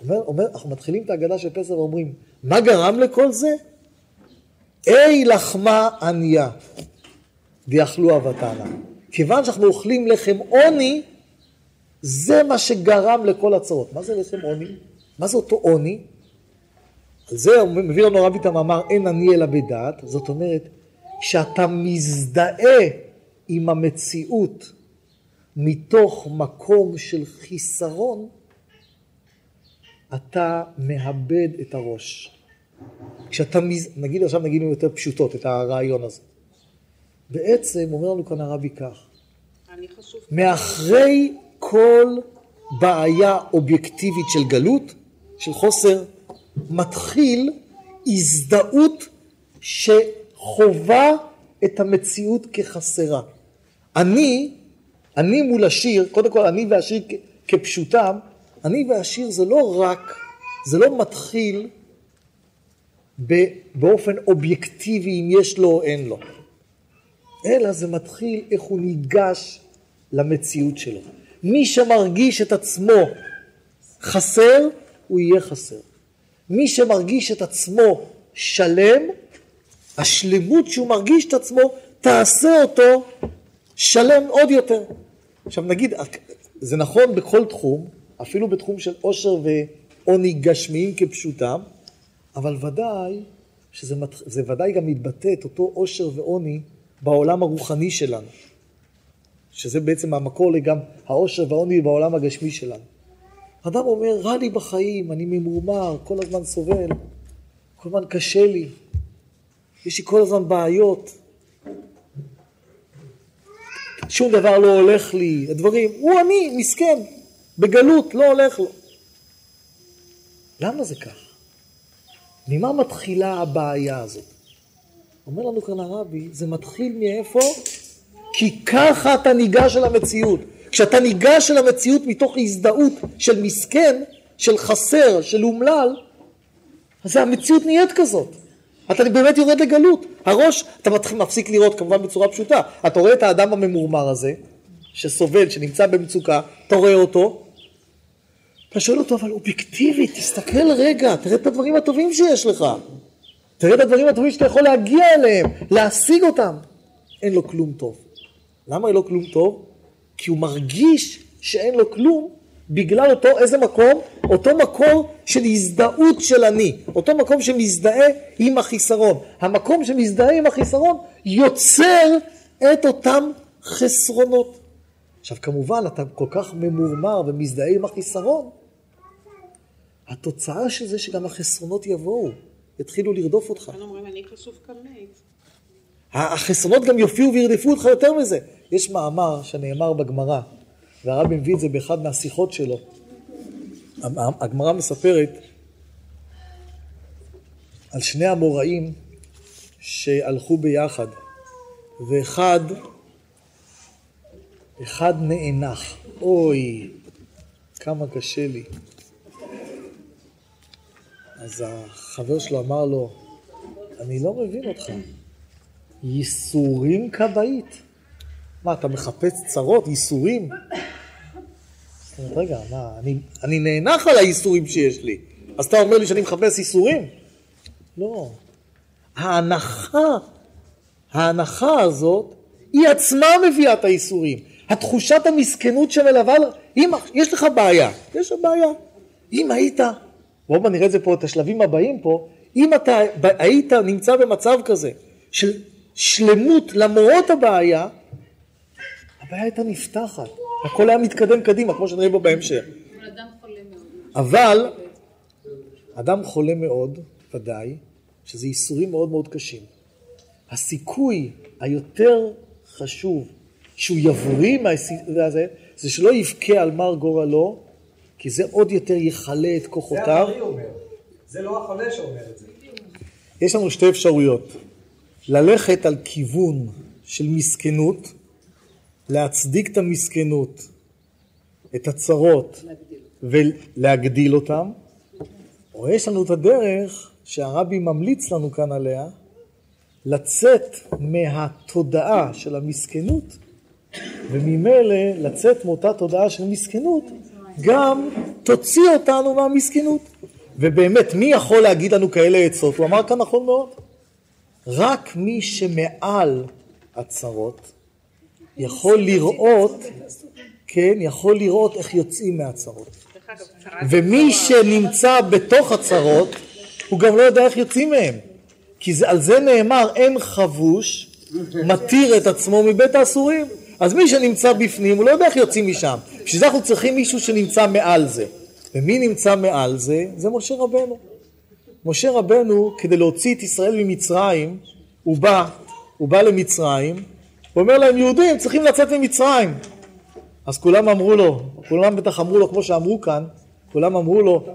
אומר, אומר, אנחנו מתחילים את ההגדה של פסח ואומרים, מה גרם לכל זה? אי לחמה ענייה, ויאכלו אבתנה. כיוון שאנחנו אוכלים לחם עוני, זה מה שגרם לכל הצרות. מה זה לחם עוני? מה זה אותו עוני? על זה מביא לנו רבי את המאמר אין עני אלא בדעת, זאת אומרת שאתה מזדהה עם המציאות מתוך מקום של חיסרון, אתה מאבד את הראש. כשאתה, מז... נגיד עכשיו נגיד יותר פשוטות את הרעיון הזה. בעצם אומר לנו כאן הרבי כך, מאחרי כל בעיה אובייקטיבית של גלות, של חוסר, מתחיל הזדהות שחובה את המציאות כחסרה. אני, אני מול השיר, קודם כל אני והשיר כפשוטם, אני והשיר זה לא רק, זה לא מתחיל באופן אובייקטיבי אם יש לו או אין לו, אלא זה מתחיל איך הוא ניגש למציאות שלו. מי שמרגיש את עצמו חסר, הוא יהיה חסר. מי שמרגיש את עצמו שלם, השלמות שהוא מרגיש את עצמו, תעשה אותו שלם עוד יותר. עכשיו נגיד, זה נכון בכל תחום, אפילו בתחום של עושר ועוני גשמיים כפשוטם, אבל ודאי שזה זה ודאי גם מתבטא את אותו עושר ועוני בעולם הרוחני שלנו. שזה בעצם המקור לגם העושר והעוני בעולם הגשמי שלנו. אדם אומר, רע לי בחיים, אני ממורמר, כל הזמן סובל, כל הזמן קשה לי, יש לי כל הזמן בעיות, שום דבר לא הולך לי, הדברים, הוא אני, מסכן, בגלות, לא הולך לו. למה זה כך? ממה מתחילה הבעיה הזאת? אומר לנו כאן הרבי, זה מתחיל מאיפה? כי ככה אתה ניגש אל המציאות. כשאתה ניגש אל המציאות מתוך הזדהות של מסכן, של חסר, של אומלל, אז המציאות נהיית כזאת. אתה באמת יורד לגלות. הראש, אתה מתחיל, מפסיק לראות כמובן בצורה פשוטה. אתה רואה את האדם הממורמר הזה, שסובל, שנמצא במצוקה, אתה רואה אותו, אתה שואל אותו, אבל אובייקטיבית, תסתכל רגע, תראה את הדברים הטובים שיש לך. תראה את הדברים הטובים שאתה יכול להגיע אליהם, להשיג אותם. אין לו כלום טוב. למה אין לו כלום טוב? כי הוא מרגיש שאין לו כלום בגלל אותו איזה מקום? אותו מקור של הזדהות של אני, אותו מקום שמזדהה עם החיסרון. המקום שמזדהה עם החיסרון יוצר את אותם חסרונות. עכשיו כמובן אתה כל כך ממורמר ומזדהה עם החיסרון, התוצאה של זה שגם החסרונות יבואו, יתחילו לרדוף אותך. אומרים אני חשוב כמת. החסרונות גם יופיעו וירדפו אותך יותר מזה. יש מאמר שנאמר בגמרא, והרבי מביא את זה באחד מהשיחות שלו. הגמרא מספרת על שני המוראים שהלכו ביחד, ואחד אחד נאנח. אוי, כמה קשה לי. אז החבר שלו אמר לו, אני לא מבין אותך. ייסורים כבאית. מה, אתה מחפש צרות, ייסורים? רגע, מה, אני, אני נאנח על הייסורים שיש לי, אז אתה אומר לי שאני מחפש ייסורים? לא. ההנחה, ההנחה הזאת, היא עצמה מביאה את הייסורים. התחושת המסכנות שמלווה, אם יש לך בעיה, יש לך בעיה. אם היית, בואו נראה את זה פה, את השלבים הבאים פה, אם אתה היית נמצא במצב כזה של שלמות למרות הבעיה, הבעיה הייתה נפתחת, הכל היה מתקדם קדימה, כמו שנראה בו בהמשך. אבל אדם חולה מאוד, ודאי, שזה ייסורים מאוד מאוד קשים. הסיכוי היותר חשוב שהוא יבריא מהסיכוי הזה, זה שלא יבכה על מר גורלו, כי זה עוד יותר יכלה את זה כוחותיו. הבריא אומר. זה לא החולה שאומר את זה. יש לנו שתי אפשרויות. ללכת על כיוון של מסכנות, להצדיק את המסכנות, את הצרות, ולהגדיל אותם, או יש לנו את הדרך שהרבי ממליץ לנו כאן עליה, לצאת מהתודעה של המסכנות, וממילא לצאת מאותה תודעה של מסכנות, גם תוציא אותנו מהמסכנות. ובאמת, מי יכול להגיד לנו כאלה עצות? הוא אמר כאן נכון מאוד. רק מי שמעל הצרות יכול לראות, כן, יכול לראות איך יוצאים מהצרות. ומי שנמצא בתוך הצרות, הוא גם לא יודע איך יוצאים מהם. כי זה, על זה נאמר, אין חבוש מתיר את עצמו מבית האסורים. אז מי שנמצא בפנים, הוא לא יודע איך יוצאים משם. בשביל זה אנחנו צריכים מישהו שנמצא מעל זה. ומי נמצא מעל זה? זה משה רבנו. משה רבנו, כדי להוציא את ישראל ממצרים, הוא בא, הוא בא למצרים, הוא אומר להם, יהודים צריכים לצאת ממצרים. אז כולם אמרו לו, כולם בטח אמרו לו, כמו שאמרו כאן, כולם אמרו לו,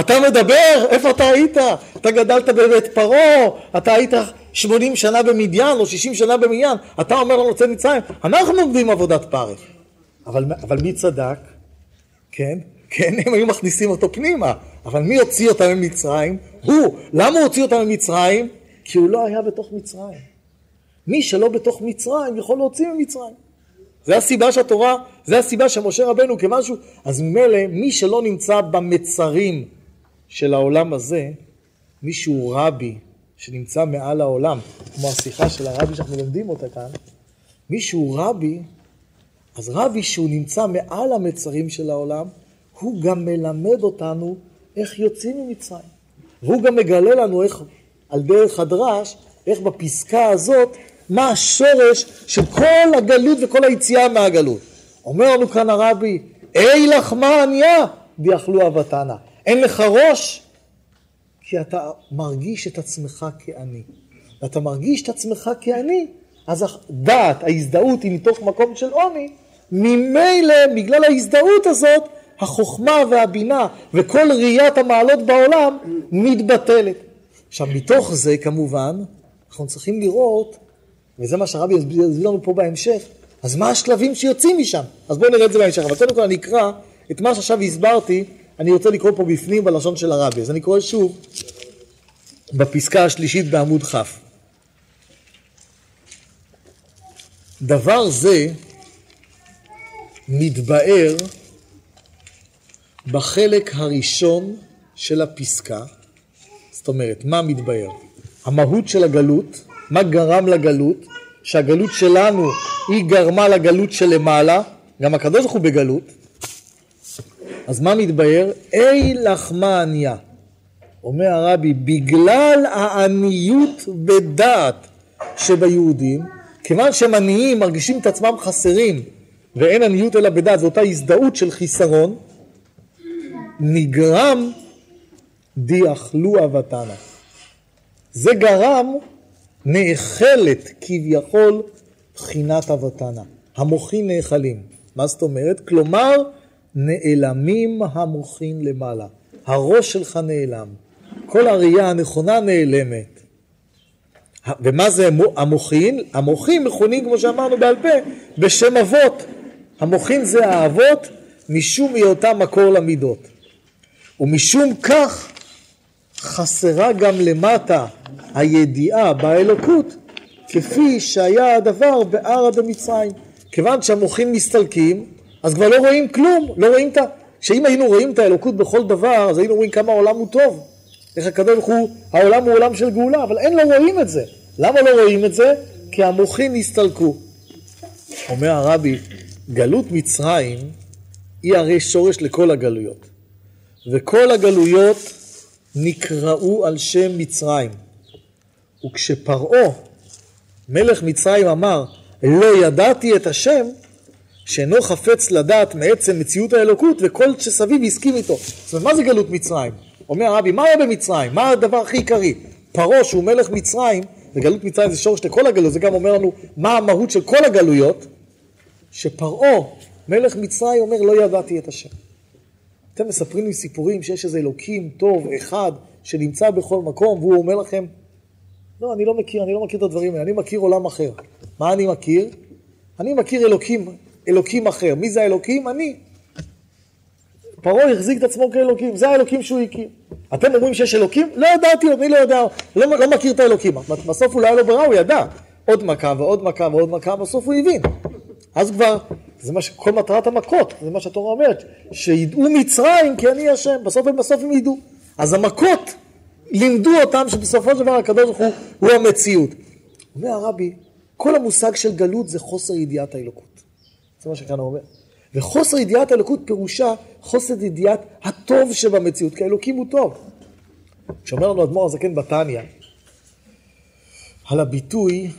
אתה מדבר? איפה אתה היית? אתה גדלת בבית פרעה, אתה היית 80 שנה במדיין או 60 שנה במדיין, אתה אומר לנו לצאת מצרים, אנחנו עומדים עבודת פרך. אבל, אבל מי צדק? כן? כן, הם היו מכניסים אותו פנימה, אבל מי הוציא אותם ממצרים? הוא. למה הוא הוציא אותם ממצרים? כי הוא לא היה בתוך מצרים. מי שלא בתוך מצרים יכול להוציא ממצרים. זה הסיבה שהתורה, זה הסיבה שמשה רבנו כמשהו, אז ממילא מי שלא נמצא במצרים של העולם הזה, מי שהוא רבי שנמצא מעל העולם, כמו השיחה של הרבי שאנחנו לומדים אותה כאן, מי שהוא רבי, אז רבי שהוא נמצא מעל המצרים של העולם, הוא גם מלמד אותנו איך יוצאים ממצרים. והוא גם מגלה לנו איך, על דרך הדרש, איך בפסקה הזאת, מה השורש של כל הגלות וכל היציאה מהגלות. אומר לנו כאן הרבי, אי לך מה ענייה, דיאכלו אבתנה. אין לך ראש, כי אתה מרגיש את עצמך כעני. ואתה מרגיש את עצמך כעני, אז הדעת, ההזדהות היא מתוך מקום של עוני, ממילא, בגלל ההזדהות הזאת, החוכמה והבינה וכל ראיית המעלות בעולם מתבטלת. עכשיו, מתוך זה כמובן, אנחנו צריכים לראות, וזה מה שהרבי יסביר לנו פה בהמשך, אז מה השלבים שיוצאים משם? אז בואו נראה את זה בהמשך, אבל קודם כל אני אקרא את מה שעכשיו הסברתי, אני רוצה לקרוא פה בפנים בלשון של הרבי. אז אני קורא שוב בפסקה השלישית בעמוד כ'. דבר זה מתבאר בחלק הראשון של הפסקה, זאת אומרת, מה מתבאר? המהות של הגלות, מה גרם לגלות, שהגלות שלנו היא גרמה לגלות שלמעלה, גם הקדוש ברוך הוא בגלות, אז מה מתבאר? אי לחמה ענייה. אומר הרבי, בגלל העניות בדעת שביהודים, כיוון שהם עניים, מרגישים את עצמם חסרים, ואין עניות אלא בדעת, זו אותה הזדהות של חיסרון, נגרם דיאכלו אבתנה. זה גרם נאכלת כביכול בחינת אבתנה. המוחין נאכלים. מה זאת אומרת? כלומר, נעלמים המוחין למעלה. הראש שלך נעלם. כל הראייה הנכונה נעלמת. ומה זה המוחין? המוחין מכונים, כמו שאמרנו בעל פה, בשם אבות. המוחין זה האבות משום היותם מקור למידות. ומשום כך חסרה גם למטה הידיעה באלוקות כפי שהיה הדבר בארץ במצרים. כיוון שהמוחים מסתלקים, אז כבר לא רואים כלום, לא רואים את ה... שאם היינו רואים את האלוקות בכל דבר, אז היינו רואים כמה העולם הוא טוב. איך הקדוש ברוך הוא, העולם הוא עולם של גאולה, אבל אין לא רואים את זה. למה לא רואים את זה? כי המוחים נסתלקו. אומר הרבי, גלות מצרים היא הרי שורש לכל הגלויות. וכל הגלויות נקראו על שם מצרים. וכשפרעה, מלך מצרים אמר, לא ידעתי את השם, שאינו חפץ לדעת מעצם מציאות האלוקות, וכל שסביב הסכים איתו. זאת אומרת, מה זה גלות מצרים? אומר הרבי, מה היה במצרים? מה הדבר הכי עיקרי? פרעה שהוא מלך מצרים, וגלות מצרים זה שורש לכל הגלות, זה גם אומר לנו מה המהות של כל הגלויות, שפרעה, מלך מצרים, אומר לא ידעתי את השם. אתם מספרים לי סיפורים שיש איזה אלוקים טוב, אחד, שנמצא בכל מקום, והוא אומר לכם, לא, אני לא מכיר, אני לא מכיר את הדברים האלה, אני מכיר עולם אחר. מה אני מכיר? אני מכיר אלוקים, אלוקים אחר. מי זה האלוקים? אני. פרעה החזיק את עצמו כאלוקים, זה האלוקים שהוא הכיר. אתם אומרים שיש אלוקים? לא ידעתי, אני לא יודע, לא, לא מכיר את האלוקים. בסוף הוא לא ברירה, הוא ידע. עוד מכה ועוד מכה ועוד מכה, בסוף הוא הבין. אז כבר, זה מה שכל מטרת המכות, זה מה שהתורה אומרת, שידעו מצרים כי אני השם, בסוף הם בסוף הם ידעו. אז המכות לימדו אותם שבסופו של דבר הקדוש ברוך הוא הוא המציאות. אומר הרבי, כל המושג של גלות זה חוסר ידיעת האלוקות. זה מה שכאן הוא אומר. וחוסר ידיעת האלוקות פירושה חוסר ידיעת הטוב שבמציאות, כי האלוקים הוא טוב. כשאומר לנו אדמו"ר הזקן בתניא, על הביטוי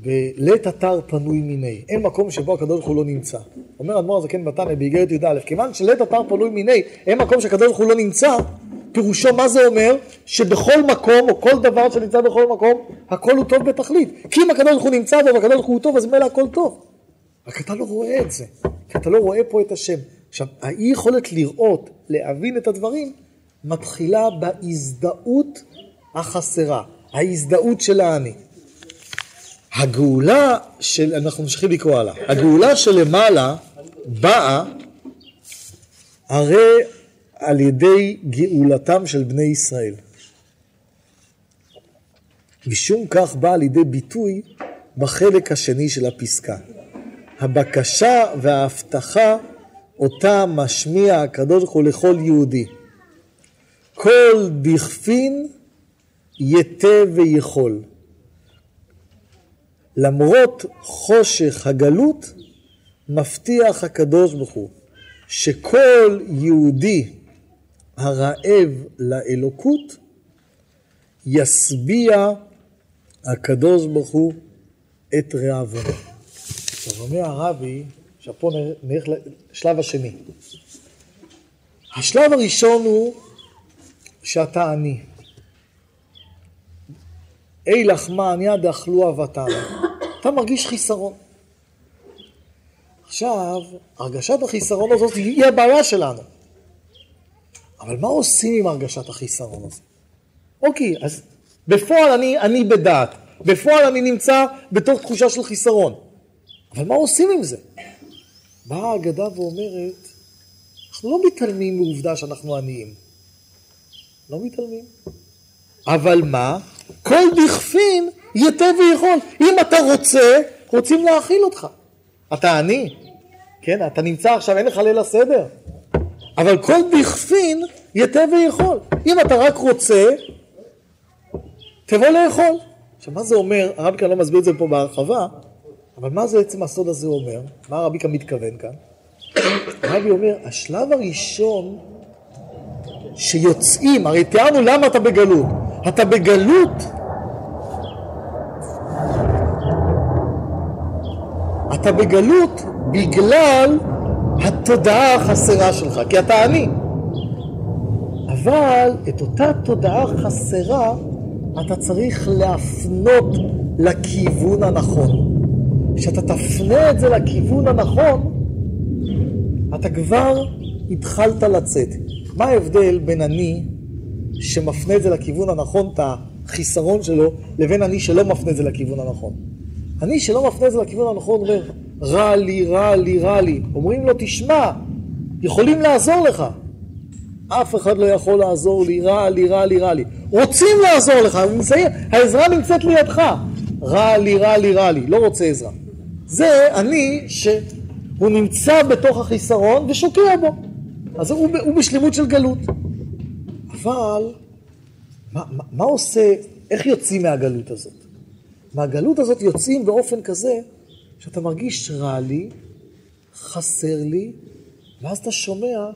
בלית אתר פנוי מיני, אין מקום שבו הקדוש ברוך הוא לא נמצא. אומר אדמו"ר הזקן בתניא באיגרת י"א, כיוון שלית אתר פנוי מיני, אין מקום שהקדוש ברוך הוא לא נמצא, פירושו מה זה אומר? שבכל מקום, או כל דבר שנמצא בכל מקום, הכל הוא טוב בתכלית. כי אם הקדוש ברוך הוא נמצא בו והקדוש ברוך הוא טוב, אז מילא הכל טוב. רק אתה לא רואה את זה, כי אתה לא רואה פה את השם. עכשיו, האי יכולת לראות, להבין את הדברים, מתחילה בהזדהות החסרה, ההזדהות של האני. הגאולה של, אנחנו ממשיכים לקרוא הלאה, הגאולה שלמעלה באה הרי על ידי גאולתם של בני ישראל. משום כך באה לידי ביטוי בחלק השני של הפסקה. הבקשה וההבטחה אותה משמיע הקדוש ברוך הוא לכל יהודי. כל דכפין יתה ויכול. למרות חושך הגלות, מבטיח הקדוש ברוך הוא שכל יהודי הרעב לאלוקות, ישביע הקדוש ברוך הוא את רעבונו. עכשיו אומר הרבי, עכשיו פה נלך לשלב השני. השלב הראשון הוא שאתה עני. אי לחמה עניה דאכלו אבתם. אתה מרגיש חיסרון. עכשיו, הרגשת החיסרון הזאת היא הבעיה שלנו. אבל מה עושים עם הרגשת החיסרון הזה? אוקיי, אז בפועל אני, אני בדעת, בפועל אני נמצא בתוך תחושה של חיסרון. אבל מה עושים עם זה? באה האגדה ואומרת, אנחנו לא מתעלמים מעובדה שאנחנו עניים. לא מתעלמים. אבל מה? כל דכפין יתה ויכול. אם אתה רוצה, רוצים להאכיל אותך. אתה עני, כן? אתה נמצא עכשיו, אין לך ליל הסדר. אבל כל דכפין יתה ויכול. אם אתה רק רוצה, תבוא לאכול. עכשיו, מה זה אומר? הרבי כאן לא מסביר את זה פה בהרחבה, אבל מה זה עצם הסוד הזה אומר? מה הרבי כאן מתכוון כאן? הרבי אומר, השלב הראשון שיוצאים, הרי תיארנו למה אתה בגלות. אתה בגלות אתה בגלות בגלל התודעה החסרה שלך, כי אתה עני. אבל את אותה תודעה חסרה אתה צריך להפנות לכיוון הנכון. כשאתה תפנה את זה לכיוון הנכון, אתה כבר התחלת לצאת. מה ההבדל בין אני שמפנה את זה לכיוון הנכון, את החיסרון שלו, לבין אני שלא מפנה את זה לכיוון הנכון? אני שלא מפנה את זה לכיוון הנכון אומר, רע לי, רע לי, רע לי. אומרים לו, תשמע, יכולים לעזור לך. אף אחד לא יכול לעזור לי, רע לי, רע לי, רע לי. רוצים לעזור לך, העזרה נמצאת לידך. רע לי, רע לי, רע לי, לא רוצה עזרה. זה אני שהוא נמצא בתוך החיסרון ושוקע בו. אז הוא, הוא בשלמות של גלות. אבל מה, מה, מה עושה, איך יוצאים מהגלות הזאת? מהגלות הזאת יוצאים באופן כזה שאתה מרגיש רע לי, חסר לי, ואז אתה שומע,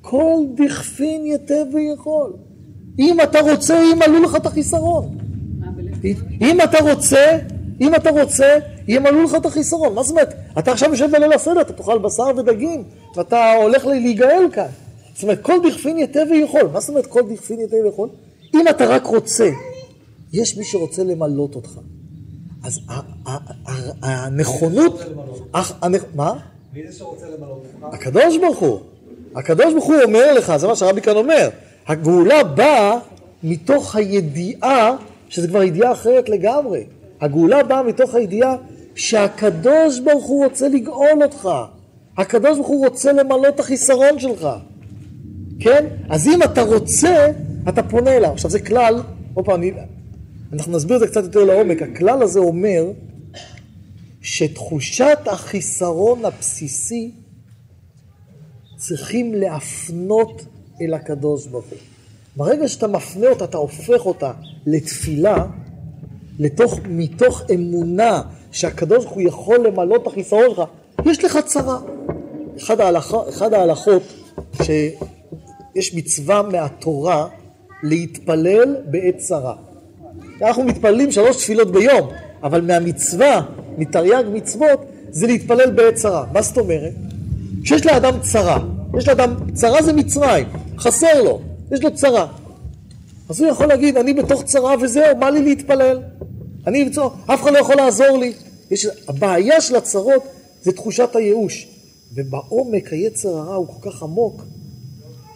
כל דכפין יתה ויכול. אם אתה רוצה, ימלאו לך את החיסרון. אם אתה רוצה, אם אתה רוצה, ימלאו לך את החיסרון. מה זאת אומרת? אתה עכשיו יושב בליל הסדר, אתה תאכל בשר ודגים, ואתה הולך להיגאל כאן. זאת אומרת, כל דכפין ייתי ויכול. מה זאת אומרת כל דכפין ייתי ויכול? אם אתה רק רוצה, יש מי שרוצה למלות אותך. אז הנכונות... מה? מי זה שרוצה למלות אותך? הקדוש ברוך הוא. הקדוש ברוך הוא אומר לך, זה מה שהרבי כאן אומר, הגאולה באה מתוך הידיעה, שזה כבר ידיעה אחרת לגמרי. הגאולה באה מתוך הידיעה שהקדוש ברוך הוא רוצה לגאול אותך. הקדוש ברוך הוא רוצה למלא את החיסרון שלך. כן? אז אם אתה רוצה, אתה פונה אליו. עכשיו זה כלל, עוד פעם, אנחנו נסביר את זה קצת יותר לעומק. הכלל הזה אומר שתחושת החיסרון הבסיסי צריכים להפנות אל הקדוש ברוך הוא. ברגע שאתה מפנה אותה, אתה הופך אותה לתפילה, לתוך, מתוך אמונה שהקדוש ברוך הוא יכול למלא את החיסרון שלך, יש לך צרה. אחד, ההלכה, אחד ההלכות שיש מצווה מהתורה להתפלל בעת צרה. אנחנו מתפללים שלוש תפילות ביום, אבל מהמצווה, מתרי"ג מצוות, זה להתפלל בעת צרה. מה זאת אומרת? כשיש לאדם צרה, יש לאדם, צרה זה מצרים, חסר לו, יש לו צרה. אז הוא יכול להגיד, אני בתוך צרה וזהו, מה לי להתפלל? אני אמצוא, אף אחד לא יכול לעזור לי. יש, הבעיה של הצרות זה תחושת הייאוש. ובעומק היצר הרע הוא כל כך עמוק,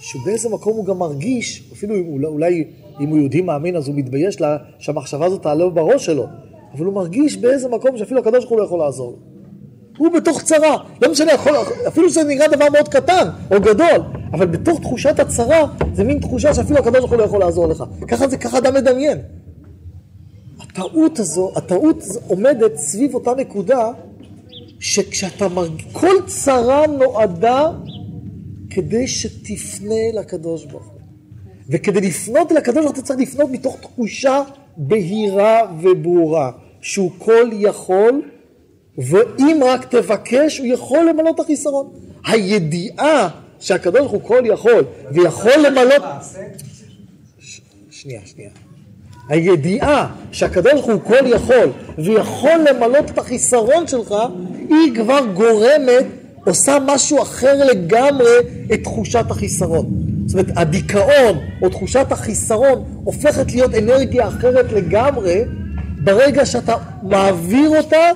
שבאיזה מקום הוא גם מרגיש, אפילו אולי, אולי אם הוא יהודי מאמין אז הוא מתבייש לה, שהמחשבה הזאת תעלה בראש שלו, אבל הוא מרגיש באיזה מקום שאפילו הקדוש ברוך הוא לא יכול לעזור. הוא בתוך צרה, לא משנה, יכול, אפילו שזה נראה דבר מאוד קטן או גדול, אבל בתוך תחושת הצרה זה מין תחושה שאפילו הקדוש ברוך הוא לא יכול לעזור לך. ככה זה, ככה אדם מדמיין. הטעות הזו, הטעות עומדת סביב אותה נקודה שכשאתה מרגיש, כל צרה נועדה כדי שתפנה לקדוש ברוך. וכדי לפנות אל הקדוש ברוך הוא צריך לפנות מתוך תחושה בהירה וברורה, שהוא כל יכול, ואם רק תבקש הוא יכול למלא את החיסרון. הידיעה שהקדוש ברוך הוא כל יכול ויכול למלא... שנייה, שנייה. הידיעה שהקדוש ברוך הוא כל יכול ויכול למלא את החיסרון שלך, היא כבר גורמת, עושה משהו אחר לגמרי את תחושת החיסרון. זאת אומרת, הדיכאון או תחושת החיסרון הופכת להיות אנרגיה אחרת לגמרי ברגע שאתה מעביר אותה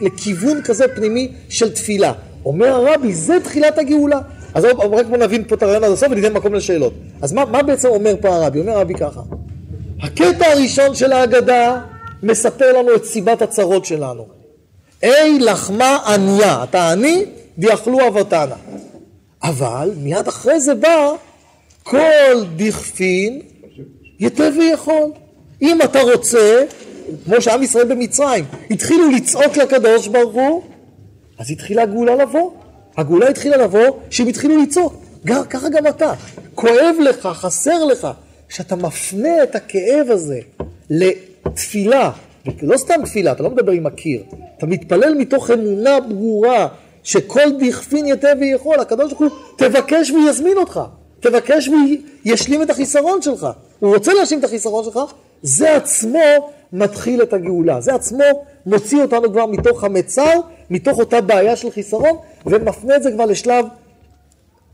לכיוון כזה פנימי של תפילה. אומר הרבי, זה תחילת הגאולה. אז רק בוא נבין פה את הרעיון עד הסוף וניתן מקום לשאלות. אז מה, מה בעצם אומר פה הרבי? אומר הרבי ככה, הקטע הראשון של ההגדה מספר לנו את סיבת הצרות שלנו. אי לחמה ענייה, אתה עני ויאכלו אבותנה. אבל מיד אחרי זה בא כל דכפין ייתי ויכול. אם אתה רוצה, כמו שעם ישראל במצרים, התחילו לצעוק לקדוש ברוך הוא, אז התחילה הגאולה לבוא. הגאולה התחילה לבוא שהם התחילו לצעוק. גם, ככה גם אתה. כואב לך, חסר לך, שאתה מפנה את הכאב הזה לתפילה, לא סתם תפילה, אתה לא מדבר עם הקיר, אתה מתפלל מתוך אמונה ברורה שכל דכפין ייתי ויכול, הקדוש ברוך הוא תבקש ויזמין אותך, תבקש וישלים את החיסרון שלך. הוא רוצה להשלים את החיסרון שלך, זה עצמו מתחיל את הגאולה, זה עצמו מוציא אותנו כבר מתוך המצר, מתוך אותה בעיה של חיסרון, ומפנה את זה כבר לשלב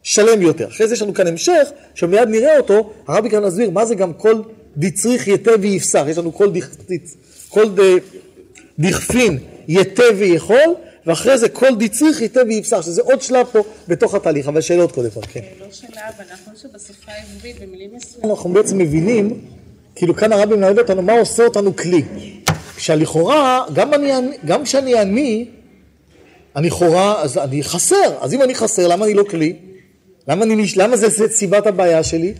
שלם יותר. אחרי זה יש לנו כאן המשך, שמיד נראה אותו, הרבי כאן מסביר מה זה גם כל דצריך יתה ויפסח, יש לנו כל, דכ, כל דכפין יתה ויכול, ואחרי זה כל דצריך יתה ויפסח, שזה עוד שלב פה בתוך התהליך, אבל שאלות קודם כל, כן. לא שאלה, אבל נכון שבשפה העברית במילים מסוימות אנחנו בעצם מבינים, כאילו כאן הרבי מלמד אותנו מה עושה אותנו כלי. שלכאורה, גם, אני, גם כשאני עני, אני לכאורה, אז אני חסר, אז אם אני חסר, למה אני לא כלי? למה, אני, למה זה, זה סיבת הבעיה שלי?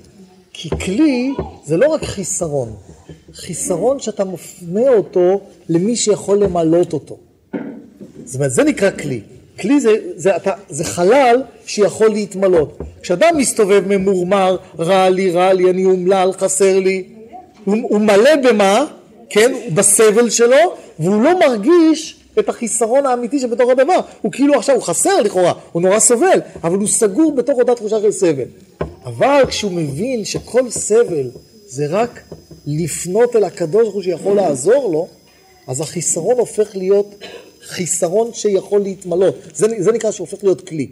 כי כלי זה לא רק חיסרון, חיסרון שאתה מפנה אותו למי שיכול למלות אותו. זאת אומרת, זה נקרא כלי. כלי זה, זה, אתה, זה חלל שיכול להתמלות. כשאדם מסתובב ממורמר, רע לי, רע לי, אני אומלל, חסר לי, הוא, הוא מלא במה? כן? בסבל שלו, והוא לא מרגיש את החיסרון האמיתי שבתוך הדבר. הוא כאילו עכשיו, הוא חסר לכאורה, הוא נורא סובל, אבל הוא סגור בתוך אותה תחושה של סבל. אבל כשהוא מבין שכל סבל זה רק לפנות אל הקדוש ברוך הוא שיכול לעזור לו, אז החיסרון הופך להיות חיסרון שיכול להתמלות. זה, זה נקרא שהופך להיות כלי.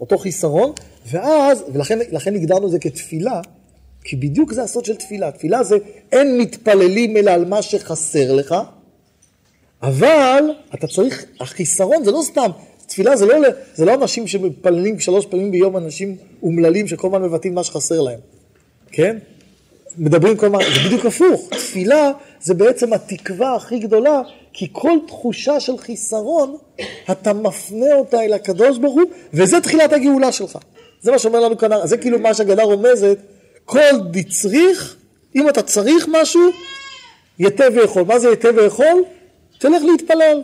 אותו חיסרון, ואז, ולכן לכן הגדרנו את זה כתפילה, כי בדיוק זה הסוד של תפילה. תפילה זה אין מתפללים אלא על מה שחסר לך, אבל אתה צריך, החיסרון זה לא סתם, תפילה זה לא, זה לא אנשים שמתפללים שלוש פעמים ביום, אנשים אומללים שכל הזמן מבטאים מה שחסר להם, כן? מדברים כל הזמן, זה בדיוק הפוך, תפילה זה בעצם התקווה הכי גדולה, כי כל תחושה של חיסרון, אתה מפנה אותה אל הקדוש ברוך הוא, וזה תחילת הגאולה שלך. זה מה שאומר לנו כאן, זה כאילו מה שהגדה רומזת, כל דצריך, אם אתה צריך משהו, יתה ויכול. מה זה יתה ויכול? תלך להתפלל.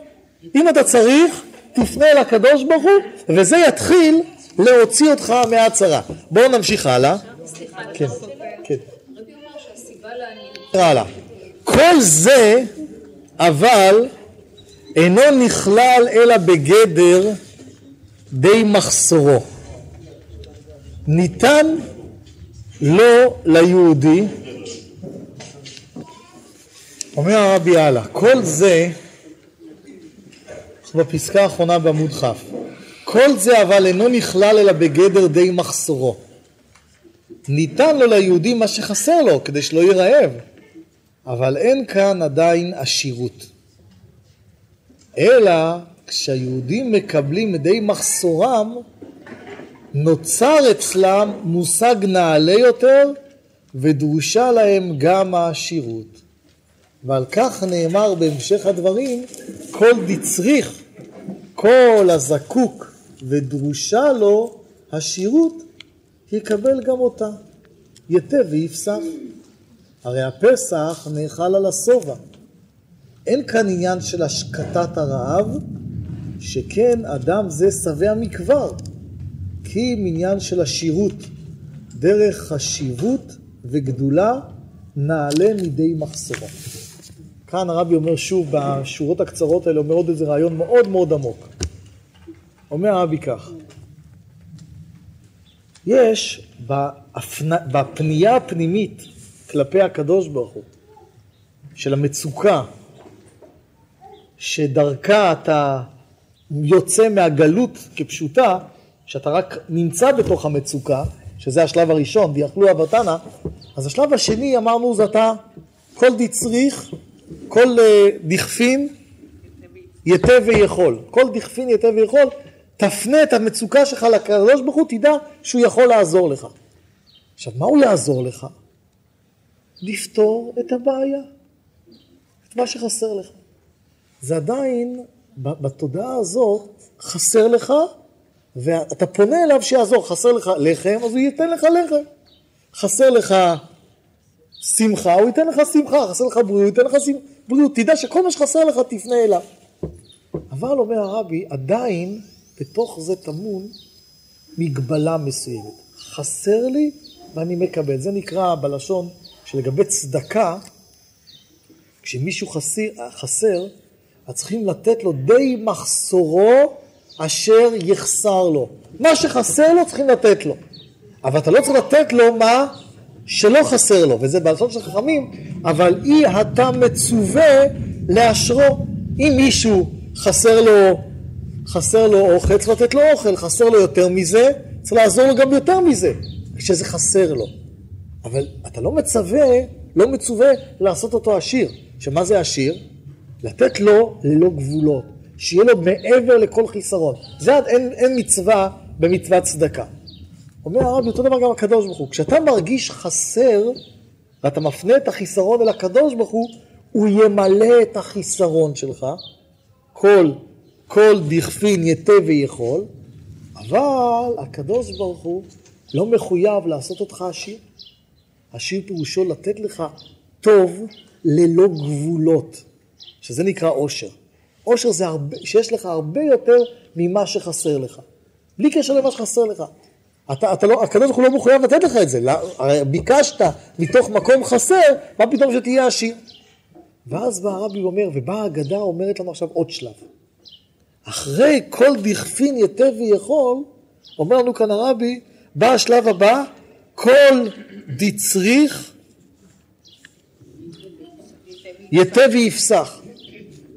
אם אתה צריך, תפנה אל הקדוש ברוך הוא, וזה יתחיל להוציא אותך מהצרה. בואו נמשיך הלאה. סליחה, כן, כן. רבי אומר שהסיבה לעניות הלאה. כל זה, אבל, אינו נכלל אלא בגדר די מחסורו. ניתן לו ליהודי, אומר הרבי הלאה, כל זה, אנחנו בפסקה האחרונה בעמוד כ', כל זה אבל אינו נכלל אלא בגדר די מחסורו. ניתן לו ליהודי מה שחסר לו כדי שלא יהיה רעב, אבל אין כאן עדיין עשירות. אלא כשהיהודים מקבלים די מחסורם, נוצר אצלם מושג נעלה יותר ודרושה להם גם העשירות. ועל כך נאמר בהמשך הדברים, כל דצריך, כל הזקוק ודרושה לו השירות, יקבל גם אותה. יתה ויפסח. הרי הפסח נאכל על השובע. אין כאן עניין של השקטת הרעב, שכן אדם זה שבע מכבר, כי מניין של השירות, דרך חשיבות וגדולה, נעלה מידי מחסורו. כאן הרבי אומר שוב, בשורות הקצרות האלה, אומר עוד איזה רעיון מאוד מאוד עמוק. אומר הרבי כך, יש. בפנייה הפנימית כלפי הקדוש ברוך הוא, של המצוקה, שדרכה אתה יוצא מהגלות כפשוטה, שאתה רק נמצא בתוך המצוקה, שזה השלב הראשון, ויאכלו אבתנה, אז השלב השני אמרנו זה אתה כל דצריך, כל uh, דכפין יתה ויכול, כל דכפין יתה ויכול, תפנה את המצוקה שלך לקדוש ברוך הוא, תדע שהוא יכול לעזור לך. עכשיו, מה הוא יעזור לך? לפתור את הבעיה, את מה שחסר לך. זה עדיין, בתודעה הזאת, חסר לך, ואתה פונה אליו שיעזור. חסר לך לחם, אז הוא ייתן לך לחם. חסר לך שמחה, הוא ייתן לך שמחה. חסר לך בריאות, הוא ייתן לך בריאות. תדע שכל מה שחסר לך, תפנה אליו. אבל, אומר הרבי, עדיין בתוך זה טמון מגבלה מסוימת. חסר לי ואני מקבל. זה נקרא בלשון שלגבי צדקה, כשמישהו חסר, חסר, אז צריכים לתת לו די מחסורו אשר יחסר לו. מה שחסר לו צריכים לתת לו. אבל אתה לא צריך לתת לו מה שלא חסר לו, וזה בלשון של חכמים, אבל אי אתה מצווה לאשרו. אם מישהו חסר לו, חסר לו אוכל, צריך לתת לו אוכל, חסר לו יותר מזה, צריך לעזור לו גם יותר מזה, כשזה חסר לו. אבל אתה לא מצווה, לא מצווה לעשות אותו עשיר. שמה זה עשיר? לתת לו ללא גבולות, שיהיה לו מעבר לכל חיסרון. זה אין, אין מצווה במצוות צדקה. אומר הרבי, אותו דבר גם הקדוש ברוך הוא. כשאתה מרגיש חסר, ואתה מפנה את החיסרון אל הקדוש ברוך הוא, הוא ימלא את החיסרון שלך. כל, כל דכפין יתה ויכול, אבל הקדוש ברוך הוא לא מחויב לעשות אותך עשיר. עשיר פירושו לתת לך טוב ללא גבולות, שזה נקרא עושר. עושר זה הרבה, שיש לך הרבה יותר ממה שחסר לך, בלי קשר למה שחסר לך. אתה, אתה לא, הקדוש ברוך הוא לא מחויב לתת לך את זה, הרי ביקשת מתוך מקום חסר, מה פתאום שתהיה עשיר? ואז בא הרבי ואומר, ובאה האגדה אומרת לנו עכשיו עוד שלב. אחרי כל דכפין יתה ויכול, אומר לנו כאן הרבי, בא השלב הבא, כל דצריך יתה ויפסח.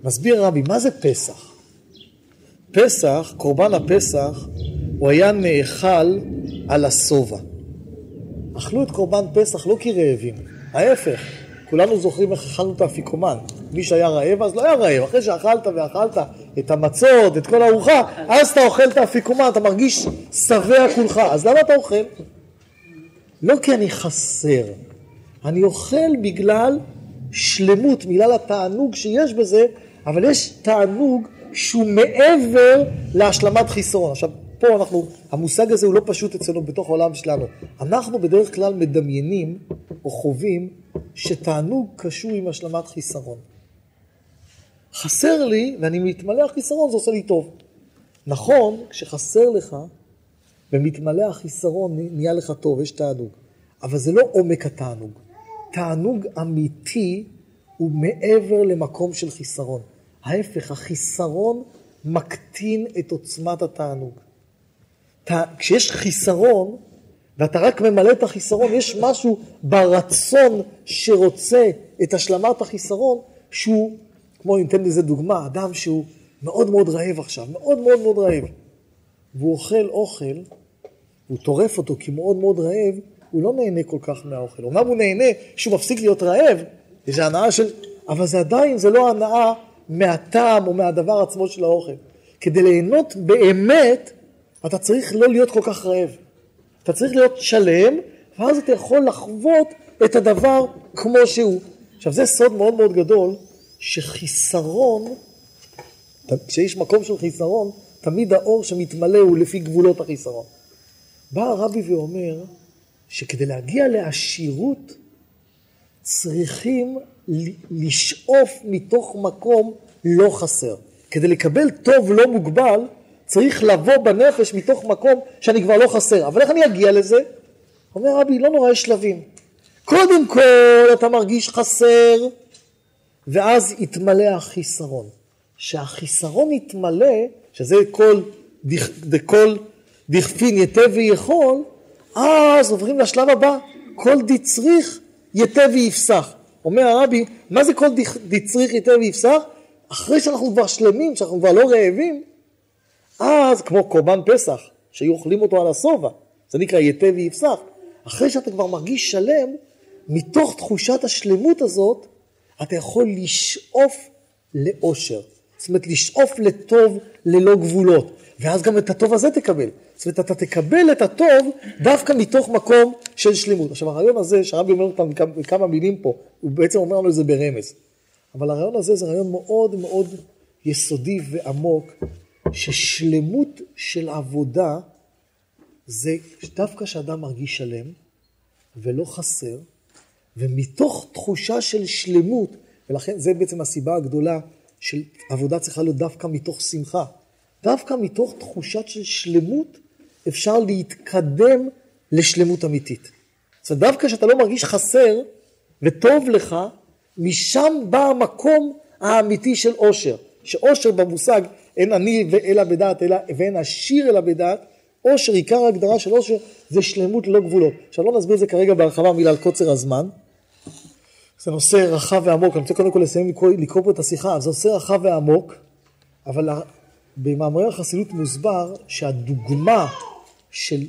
מסביר הרבי, מה זה פסח? פסח, קורבן הפסח, הוא היה נאכל על השובע. אכלו את קורבן פסח לא כי רעבים, ההפך, כולנו זוכרים איך אכלנו את האפיקומן. מי שהיה רעב אז לא היה רעב, אחרי שאכלת ואכלת את המצות, את כל הארוחה, אז אתה אוכל את האפיקומן, אתה מרגיש שבע כולך, אז למה אתה אוכל? לא כי אני חסר, אני אוכל בגלל שלמות, בגלל התענוג שיש בזה, אבל יש תענוג שהוא מעבר להשלמת חיסרון. עכשיו, פה אנחנו, המושג הזה הוא לא פשוט אצלנו בתוך העולם שלנו. אנחנו בדרך כלל מדמיינים או חווים שתענוג קשור עם השלמת חיסרון. חסר לי ואני מתמלא החיסרון, זה עושה לי טוב. נכון, כשחסר לך ומתמלא החיסרון נהיה לך טוב, יש תענוג. אבל זה לא עומק התענוג. תענוג אמיתי הוא מעבר למקום של חיסרון. ההפך, החיסרון מקטין את עוצמת התענוג. כשיש חיסרון, ואתה רק ממלא את החיסרון, יש משהו ברצון שרוצה את השלמת החיסרון, שהוא, כמו אני אתן לזה דוגמה, אדם שהוא מאוד מאוד רעב עכשיו, מאוד מאוד מאוד רעב, והוא אוכל אוכל, הוא טורף אותו כי מאוד מאוד רעב, הוא לא נהנה כל כך מהאוכל. אמנם הוא נהנה שהוא מפסיק להיות רעב, איזו הנאה של... אבל זה עדיין, זה לא הנאה מהטעם או מהדבר עצמו של האוכל. כדי ליהנות באמת, אתה צריך לא להיות כל כך רעב. אתה צריך להיות שלם, ואז אתה יכול לחוות את הדבר כמו שהוא. עכשיו זה סוד מאוד מאוד גדול, שחיסרון, כשיש מקום של חיסרון, תמיד האור שמתמלא הוא לפי גבולות החיסרון. בא הרבי ואומר שכדי להגיע לעשירות צריכים לשאוף מתוך מקום לא חסר. כדי לקבל טוב לא מוגבל, צריך לבוא בנפש מתוך מקום שאני כבר לא חסר. אבל איך אני אגיע לזה? אומר רבי, לא נורא, יש שלבים. קודם כל אתה מרגיש חסר, ואז יתמלא החיסרון. שהחיסרון יתמלא, שזה כל, כל דכפין יתה ויכול, אז עוברים לשלב הבא, כל דצריך יתה ויפסח. אומר הרבי, מה זה כל דצריך יתה ויפסח? אחרי שאנחנו כבר שלמים, שאנחנו כבר לא רעבים, אז כמו קורבן פסח, שהיו אוכלים אותו על השובע, זה נקרא יתה ויפסח. אחרי שאתה כבר מרגיש שלם, מתוך תחושת השלמות הזאת, אתה יכול לשאוף לאושר. זאת אומרת, לשאוף לטוב ללא גבולות. ואז גם את הטוב הזה תקבל. זאת אומרת, אתה תקבל את הטוב דווקא מתוך מקום של שלמות. עכשיו, הרעיון הזה, שהרבי אומר אותם בכמה מילים פה, הוא בעצם אומר לנו את זה ברמז. אבל הרעיון הזה זה רעיון מאוד מאוד יסודי ועמוק, ששלמות של עבודה זה דווקא שאדם מרגיש שלם ולא חסר, ומתוך תחושה של שלמות, ולכן זה בעצם הסיבה הגדולה של עבודה צריכה להיות דווקא מתוך שמחה. דווקא מתוך תחושת של שלמות אפשר להתקדם לשלמות אמיתית. זאת אומרת, דווקא כשאתה לא מרגיש חסר וטוב לך, משם בא המקום האמיתי של עושר. שעושר במושג אין אני אלא בדעת אלא ואין עשיר אלא בדעת, עושר, עיקר ההגדרה של עושר זה שלמות ללא גבולות. עכשיו לא נסביר את זה כרגע בהרחבה בגלל קוצר הזמן. זה נושא רחב ועמוק, אני רוצה קודם כל לסיים לקרוא, לקרוא פה את השיחה, זה נושא רחב ועמוק, אבל במאמרי החסידות מוסבר שהדוגמה של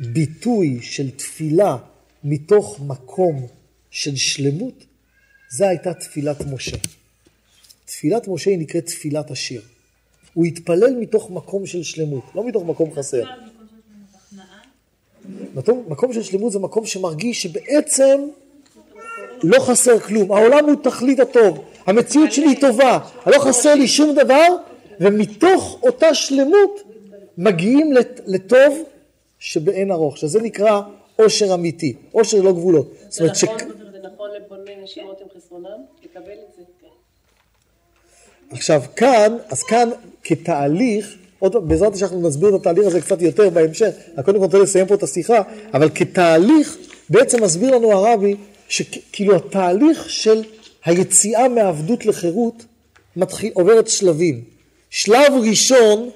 ביטוי של תפילה מתוך מקום של שלמות, זה הייתה תפילת משה. תפילת משה היא נקראת תפילת השיר. הוא התפלל מתוך מקום של שלמות, לא מתוך מקום חסר. מקום של שלמות זה מקום שמרגיש שבעצם לא חסר כלום, העולם הוא תכלית הטוב, המציאות שלי היא טובה, לא חסר לי שום דבר, ומתוך אותה שלמות מגיעים לטוב שבאין ארוך, שזה נקרא עושר אמיתי, עושר לא גבולות. זה נכון, זה נכון לבוני נשימות עם חסרונם? לקבל את זה? כן. עכשיו כאן, אז כאן כתהליך, עוד פעם, בעזרת השם אנחנו נסביר את התהליך הזה קצת יותר בהמשך, אני קודם כל רוצה לסיים פה את השיחה, אבל כתהליך בעצם מסביר לנו הרבי שכאילו התהליך של היציאה מעבדות לחירות מתחיל, עוברת שלבים. שלב ראשון,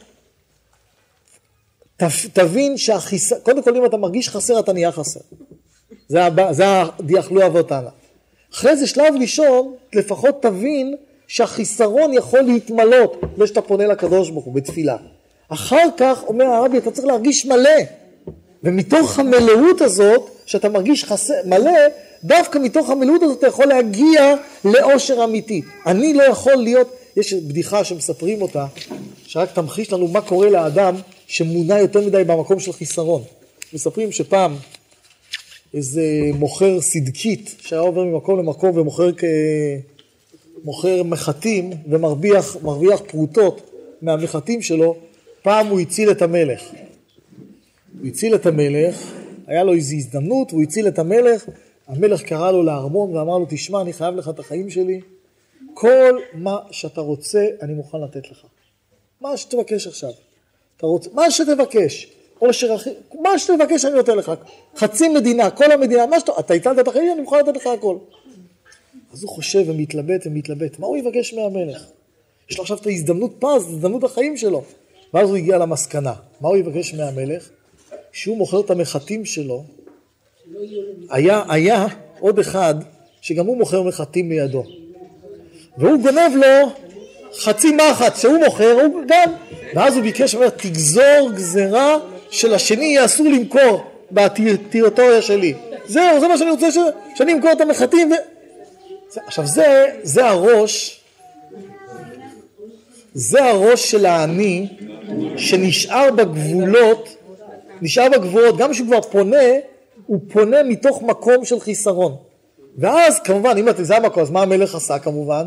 תבין שהחיסר, קודם כל אם אתה מרגיש חסר אתה נהיה חסר. זה, הבא, זה הדיאכלו אבות הלאה. אחרי זה שלב ראשון, לפחות תבין שהחיסרון יכול להתמלות, זה שאתה פונה לקדוש ברוך הוא בתפילה. אחר כך אומר הרבי אתה צריך להרגיש מלא, ומתוך המלאות הזאת, שאתה מרגיש חסר, מלא, דווקא מתוך המלאות הזאת אתה יכול להגיע לאושר אמיתי. אני לא יכול להיות, יש בדיחה שמספרים אותה, שרק תמחיש לנו מה קורה לאדם שמונע יותר מדי במקום של חיסרון. מספרים שפעם איזה מוכר סדקית שהיה עובר ממקום למקום ומוכר כ... מוכר מחטים ומרוויח מרוויח פרוטות מהמחטים שלו, פעם הוא הציל את המלך. הוא הציל את המלך, היה לו איזו הזדמנות, הוא הציל את המלך, המלך קרא לו לארמון ואמר לו, תשמע, אני חייב לך את החיים שלי, כל מה שאתה רוצה, אני מוכן לתת לך. מה שתבקש עכשיו. אתה רוצה, מה שתבקש. עושר אחי, מה שתבקש אני נותן לך. חצי מדינה, כל המדינה, מה שאתה, אתה הצלת את החיים, אני מוכן לתת לך הכל. אז הוא חושב ומתלבט ומתלבט, מה הוא יבקש מהמלך? יש לו עכשיו את ההזדמנות פז, הזדמנות החיים שלו. ואז הוא הגיע למסקנה, מה הוא יבקש מהמלך? כשהוא מוכר את המחטים שלו, היה, היה עוד אחד שגם הוא מוכר מחטים מידו. והוא גונב לו חצי מחט שהוא מוכר, הוא גם. ואז הוא ביקש, אומר, תגזור גזרה שלשני יהיה אסור למכור בטריטוריה שלי. זהו, זה מה שאני רוצה, ש... שאני אמכור את המחטים. ו... עכשיו זה, זה הראש, זה הראש של העני שנשאר בגבולות, נשאר בגבולות, גם כשהוא כבר פונה, הוא פונה מתוך מקום של חיסרון. ואז כמובן, אם זה המקום, אז מה המלך עשה כמובן?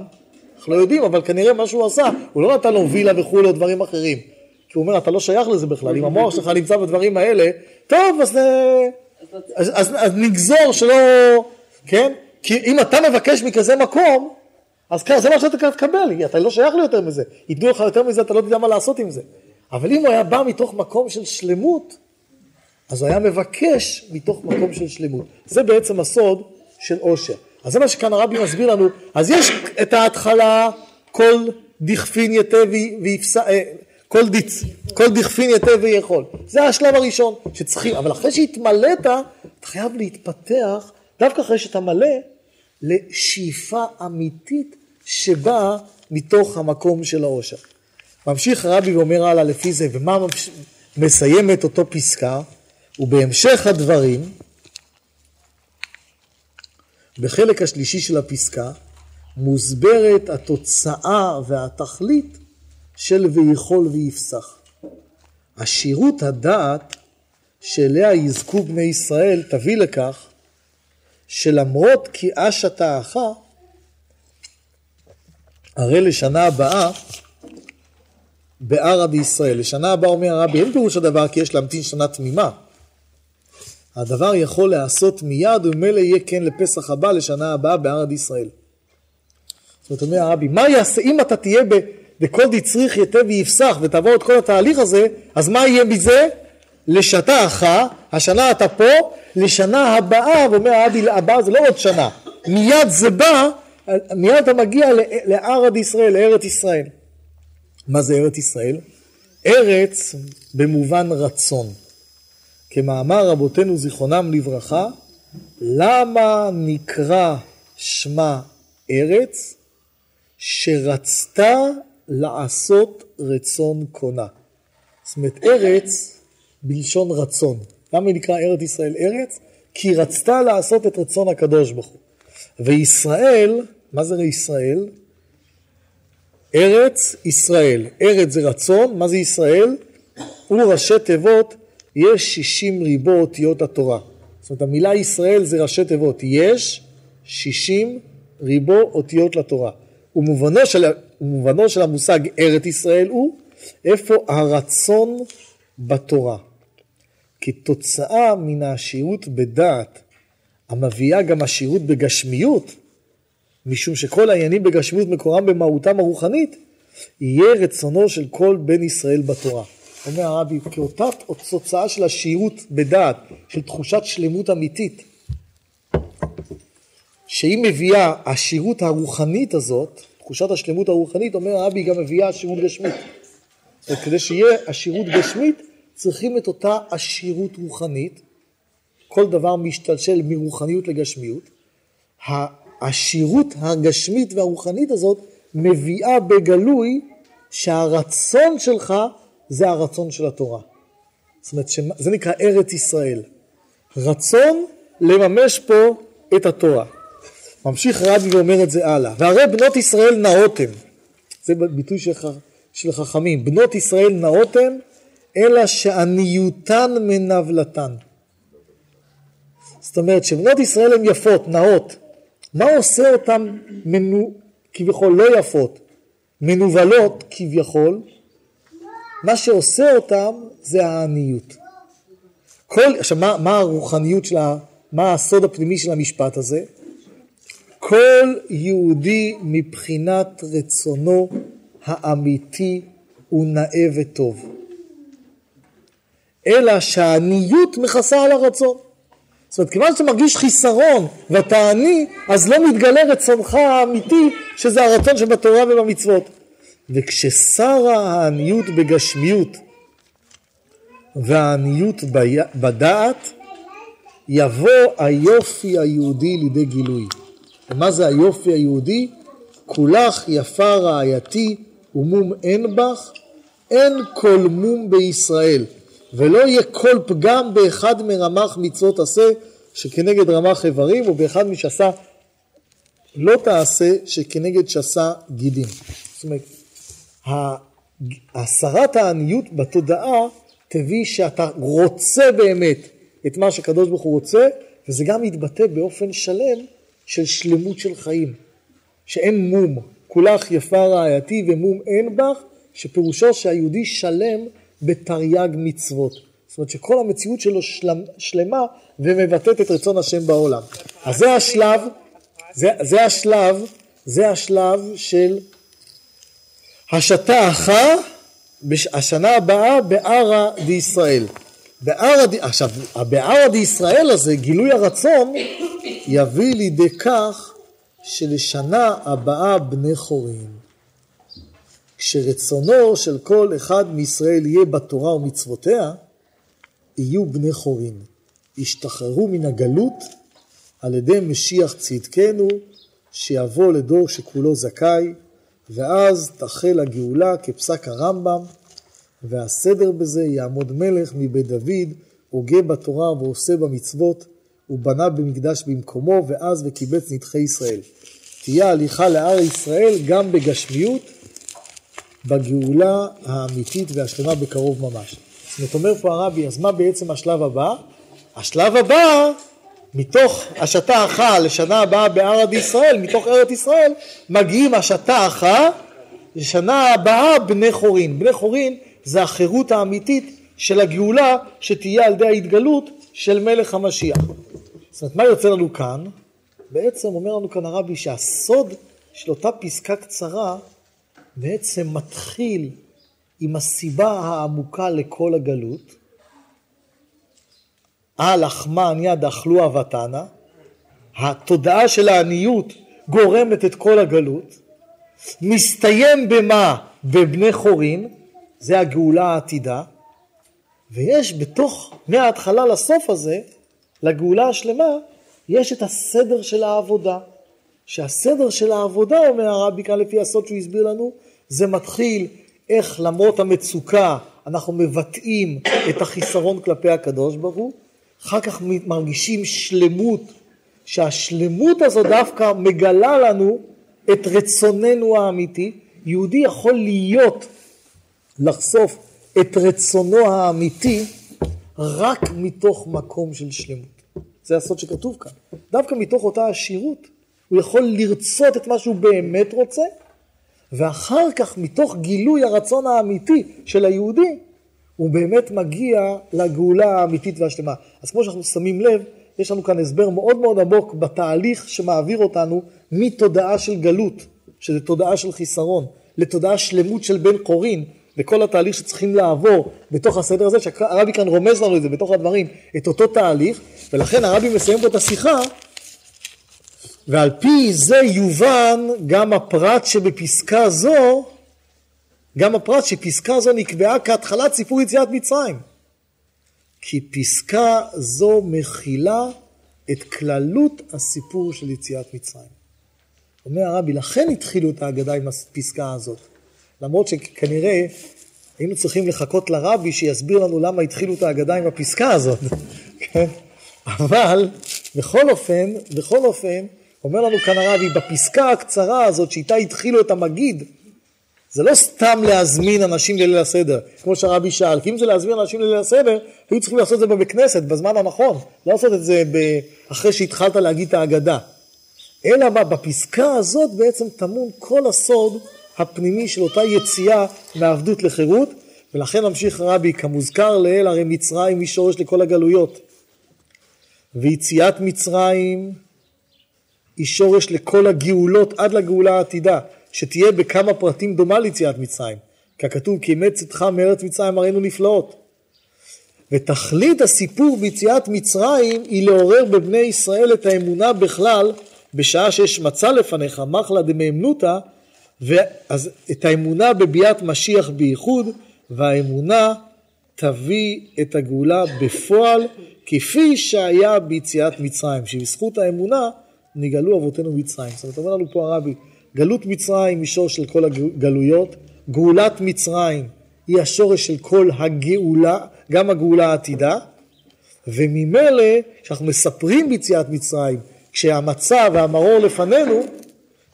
אנחנו לא יודעים, אבל כנראה מה שהוא עשה, הוא לא נתן לו וילה וכולי או דברים אחרים. כי הוא אומר, אתה לא שייך לזה בכלל, אם המוח שלך נמצא בדברים האלה, טוב, אז, אז, אז, אז נגזור שלא, כן? כי אם אתה מבקש מכזה מקום, אז ככה, זה מה שאתה תקבל, אתה לא שייך לי יותר מזה. ייתנו לך יותר מזה, אתה לא יודע מה לעשות עם זה. אבל אם הוא היה בא מתוך מקום של שלמות, אז היה מבקש מתוך מקום של שלמות. זה בעצם הסוד של עושר. אז זה מה שכאן הרבי מסביר לנו. אז יש את ההתחלה, כל דכפין יתה ויפסע, אה, כל, דיץ, כל דכפין יתה ויכול. זה השלב הראשון שצריכים, אבל אחרי שהתמלאת, אתה חייב להתפתח, דווקא אחרי שאתה מלא, לשאיפה אמיתית שבאה מתוך המקום של העושר. ממשיך הרבי ואומר הלאה לפי זה, ומה מסיים את אותו פסקה? ובהמשך הדברים, בחלק השלישי של הפסקה, מוסברת התוצאה והתכלית של ויכול ויפסח. עשירות הדעת שאליה יזכו בני ישראל תביא לכך שלמרות כי אשת האחה, הרי לשנה הבאה בערה בישראל. לשנה הבאה אומר הרבי, אין פירוש הדבר כי יש להמתין שנה תמימה. הדבר יכול להיעשות מיד וממילא יהיה כן לפסח הבא לשנה הבאה בערד ישראל. זאת אומרת, אומר הרבי, מה יעשה אם אתה תהיה בכל דצריך יתה ויפסח ותעבור את כל התהליך הזה, אז מה יהיה מזה? לשעתך, השנה אתה פה, לשנה הבאה, ואומר הרבי, הבאה זה לא עוד שנה, מיד זה בא, מיד אתה מגיע לערד ישראל, לארץ ישראל. מה זה ארץ ישראל? ארץ במובן רצון. כמאמר רבותינו זיכרונם לברכה, למה נקרא שמה ארץ? שרצתה לעשות רצון קונה. זאת אומרת, ארץ בלשון רצון. למה נקרא ארץ ישראל ארץ? כי רצתה לעשות את רצון הקדוש ברוך הוא. וישראל, מה זה ישראל? ארץ ישראל. ארץ זה רצון, מה זה ישראל? הוא ראשי תיבות, יש שישים ריבו אותיות התורה. זאת אומרת, המילה ישראל זה ראשי תיבות. יש שישים ריבו אותיות לתורה. ומובנו של, ומובנו של המושג ארץ ישראל הוא איפה הרצון בתורה. כתוצאה מן העשירות בדעת, המביאה גם עשירות בגשמיות, משום שכל העניינים בגשמיות מקורם במהותם הרוחנית, יהיה רצונו של כל בן ישראל בתורה. אומר הרבי, כאותה תוצאה של עשירות בדעת, של תחושת שלמות אמיתית, שהיא מביאה, השירות הרוחנית הזאת, תחושת השלמות הרוחנית, אומר הרבי, גם מביאה עשירות גשמית. כדי שיהיה עשירות גשמית, צריכים את אותה עשירות רוחנית, כל דבר משתלשל מרוחניות לגשמיות. העשירות הגשמית והרוחנית הזאת מביאה בגלוי שהרצון שלך זה הרצון של התורה. זאת אומרת, זה נקרא ארץ ישראל. רצון לממש פה את התורה. ממשיך רבי ואומר את זה הלאה. והרי בנות ישראל נאותם. זה ביטוי של, של חכמים. בנות ישראל נאותם, אלא שעניותן מנבלתן. זאת אומרת שבנות ישראל הן יפות, נאות. מה עושה אותן מנו, כביכול לא יפות, מנוולות כביכול? מה שעושה אותן זה העניות. כל, עכשיו מה, מה הרוחניות של ה... מה הסוד הפנימי של המשפט הזה? כל יהודי מבחינת רצונו האמיתי הוא נאה וטוב. אלא שהעניות מכסה על הרצון. זאת אומרת, כיוון שאתה מרגיש חיסרון ואתה עני, אז לא מתגלה רצונך האמיתי, שזה הרצון שבתורה ובמצוות. וכששרה העניות בגשמיות והעניות בדעת, יבוא היופי היהודי לידי גילוי. ומה זה היופי היהודי? כולך יפה רעייתי ומום אין בך, אין כל מום בישראל, ולא יהיה כל פגם באחד מרמ"ח מצוות עשה, שכנגד רמ"ח איברים, ובאחד משסה לא תעשה, שכנגד שסה גידים. זאת אומרת, הסרת העניות בתודעה תביא שאתה רוצה באמת את מה שהקדוש ברוך הוא רוצה, וזה גם מתבטא באופן שלם של שלמות של חיים. שאין מום, כולך יפה רעייתי ומום אין בך, שפירושו שהיהודי שלם בתרי"ג מצוות. זאת אומרת שכל המציאות שלו שלם, שלמה ומבטאת את רצון השם בעולם. אז זה השלב, זה, זה השלב, זה השלב של השתחה השנה הבאה בערא דישראל. בערא ד... עכשיו, בערא דישראל הזה, גילוי הרצון, יביא לידי כך שלשנה הבאה בני חורין. כשרצונו של כל אחד מישראל יהיה בתורה ומצוותיה, יהיו בני חורין. ישתחררו מן הגלות על ידי משיח צדקנו, שיבוא לדור שכולו זכאי, ואז תחל הגאולה כפסק הרמב"ם, והסדר בזה יעמוד מלך מבית דוד, הוגה בתורה ועושה במצוות, ובנה במקדש במקומו, ואז וקיבץ נדחי ישראל. תהיה הליכה להר ישראל גם בגשמיות, בגאולה האמיתית והשלמה בקרוב ממש. זאת אומרת, אומר פה הרבי, אז מה בעצם השלב הבא? השלב הבא, מתוך השתה אחת לשנה הבאה בארד ישראל, מתוך ארץ ישראל, מגיעים השתה אחת לשנה הבאה בני חורין. בני חורין זה החירות האמיתית של הגאולה שתהיה על ידי ההתגלות של מלך המשיח. זאת אומרת, מה יוצא לנו כאן? בעצם אומר לנו כאן הרבי שהסוד של אותה פסקה קצרה בעצם מתחיל עם הסיבה העמוקה לכל הגלות. על לחמן יד אכלו אבתנה, התודעה של העניות גורמת את כל הגלות, מסתיים במה? בבני חורין, זה הגאולה העתידה, ויש בתוך, מההתחלה לסוף הזה, לגאולה השלמה, יש את הסדר של העבודה. שהסדר של העבודה, אומר הרבי כאן לפי הסוד שהוא הסביר לנו, זה מתחיל איך למרות המצוקה אנחנו מבטאים את החיסרון כלפי הקדוש ברוך הוא, אחר כך מרגישים שלמות, שהשלמות הזו דווקא מגלה לנו את רצוננו האמיתי. יהודי יכול להיות, לחשוף את רצונו האמיתי רק מתוך מקום של שלמות. זה הסוד שכתוב כאן. דווקא מתוך אותה עשירות הוא יכול לרצות את מה שהוא באמת רוצה, ואחר כך מתוך גילוי הרצון האמיתי של היהודי, הוא באמת מגיע לגאולה האמיתית והשלמה. אז כמו שאנחנו שמים לב, יש לנו כאן הסבר מאוד מאוד עמוק בתהליך שמעביר אותנו מתודעה של גלות, שזה תודעה של חיסרון, לתודעה שלמות של בן חורין, וכל התהליך שצריכים לעבור בתוך הסדר הזה, שהרבי כאן רומז לנו את זה בתוך הדברים, את אותו תהליך, ולכן הרבי מסיים פה את השיחה, ועל פי זה יובן גם הפרט שבפסקה זו, גם הפרט שפסקה זו נקבעה כהתחלת סיפור יציאת מצרים. כי פסקה זו מכילה את כללות הסיפור של יציאת מצרים. אומר הרבי, לכן התחילו את ההגדה עם הפסקה הזאת. למרות שכנראה היינו צריכים לחכות לרבי שיסביר לנו למה התחילו את ההגדה עם הפסקה הזאת, [laughs] כן? אבל בכל אופן, בכל אופן, אומר לנו כאן הרבי, בפסקה הקצרה הזאת שאיתה התחילו את המגיד, זה לא סתם להזמין אנשים לליל הסדר, כמו שהרבי שאל, כי אם זה להזמין אנשים לליל הסדר, היו צריכים לעשות את זה בבית כנסת, בזמן הנכון, לא לעשות את זה ב... אחרי שהתחלת להגיד את ההגדה. אלא בפסקה הזאת בעצם טמון כל הסוד הפנימי של אותה יציאה מעבדות לחירות, ולכן ממשיך רבי, כמוזכר לאל, הרי מצרים היא שורש לכל הגלויות. ויציאת מצרים היא שורש לכל הגאולות עד לגאולה העתידה, שתהיה בכמה פרטים דומה ליציאת מצרים. ככתוב, כי אמת צאתך מארץ מצרים הראינו נפלאות. ותכלית הסיפור ביציאת מצרים היא לעורר בבני ישראל את האמונה בכלל, בשעה שיש מצע לפניך, מחלה דמאמנותא, ואז את האמונה בביאת משיח בייחוד, והאמונה תביא את הגאולה בפועל, כפי שהיה ביציאת מצרים, שבזכות האמונה נגאלו אבותינו מצרים. זאת אומרת, אומר לנו פה הרבי, גלות מצרים היא שורש של כל הגלויות, גאולת מצרים היא השורש של כל הגאולה, גם הגאולה העתידה, וממילא, כשאנחנו מספרים ביציאת מצרים, כשהמצב והמרור לפנינו,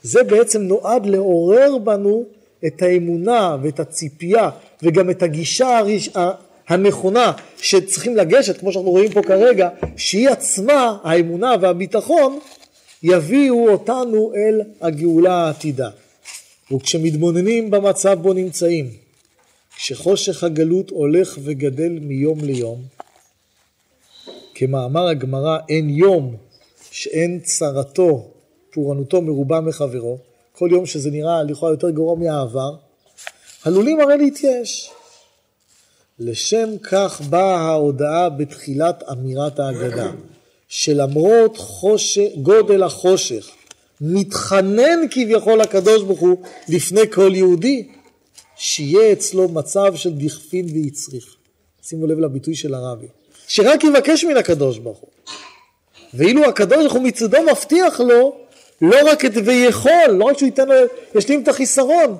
זה בעצם נועד לעורר בנו את האמונה ואת הציפייה וגם את הגישה הראש... הנכונה שצריכים לגשת, כמו שאנחנו רואים פה כרגע, שהיא עצמה, האמונה והביטחון, יביאו אותנו אל הגאולה העתידה. וכשמתבוננים במצב בו נמצאים, כשחושך הגלות הולך וגדל מיום ליום, כמאמר הגמרא, אין יום שאין צרתו, פורענותו מרובה מחברו, כל יום שזה נראה לכאורה יותר גרוע מהעבר, עלולים הרי להתייאש. לשם כך באה ההודעה בתחילת אמירת ההגדה, שלמרות חושך, גודל החושך, מתחנן כביכול הקדוש ברוך הוא לפני כל יהודי, שיהיה אצלו מצב של דכפין ויצריך. שימו לב לביטוי של הרבי. שרק יבקש מן הקדוש ברוך הוא. ואילו הקדוש ברוך הוא מצדו מבטיח לו לא רק את ויכול, לא רק שהוא ייתן לו, ישלים את החיסרון,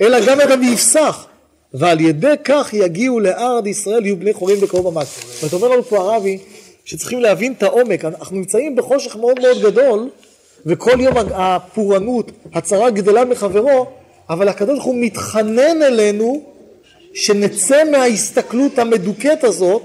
אלא גם את המבסח. ועל ידי כך יגיעו לארד ישראל, יהיו בני חורים בקרוב ממש. זאת אומר לנו פה הרבי, שצריכים להבין את העומק, אנחנו נמצאים בחושך מאוד מאוד גדול, וכל יום הפורענות, הצרה גדלה מחברו, אבל הקדוש ברוך הוא מתחנן אלינו שנצא מההסתכלות המדוכאת הזאת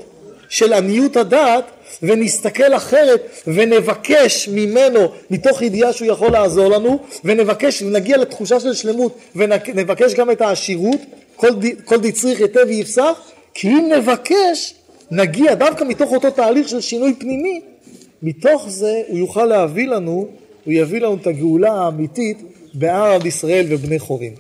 של עניות הדעת ונסתכל אחרת ונבקש ממנו מתוך ידיעה שהוא יכול לעזור לנו ונבקש ונגיע לתחושה של שלמות ונבקש גם את העשירות כל, כל דצריך היטב ויפסח כי אם נבקש נגיע דווקא מתוך אותו תהליך של שינוי פנימי מתוך זה הוא יוכל להביא לנו הוא יביא לנו את הגאולה האמיתית על ישראל ובני חורים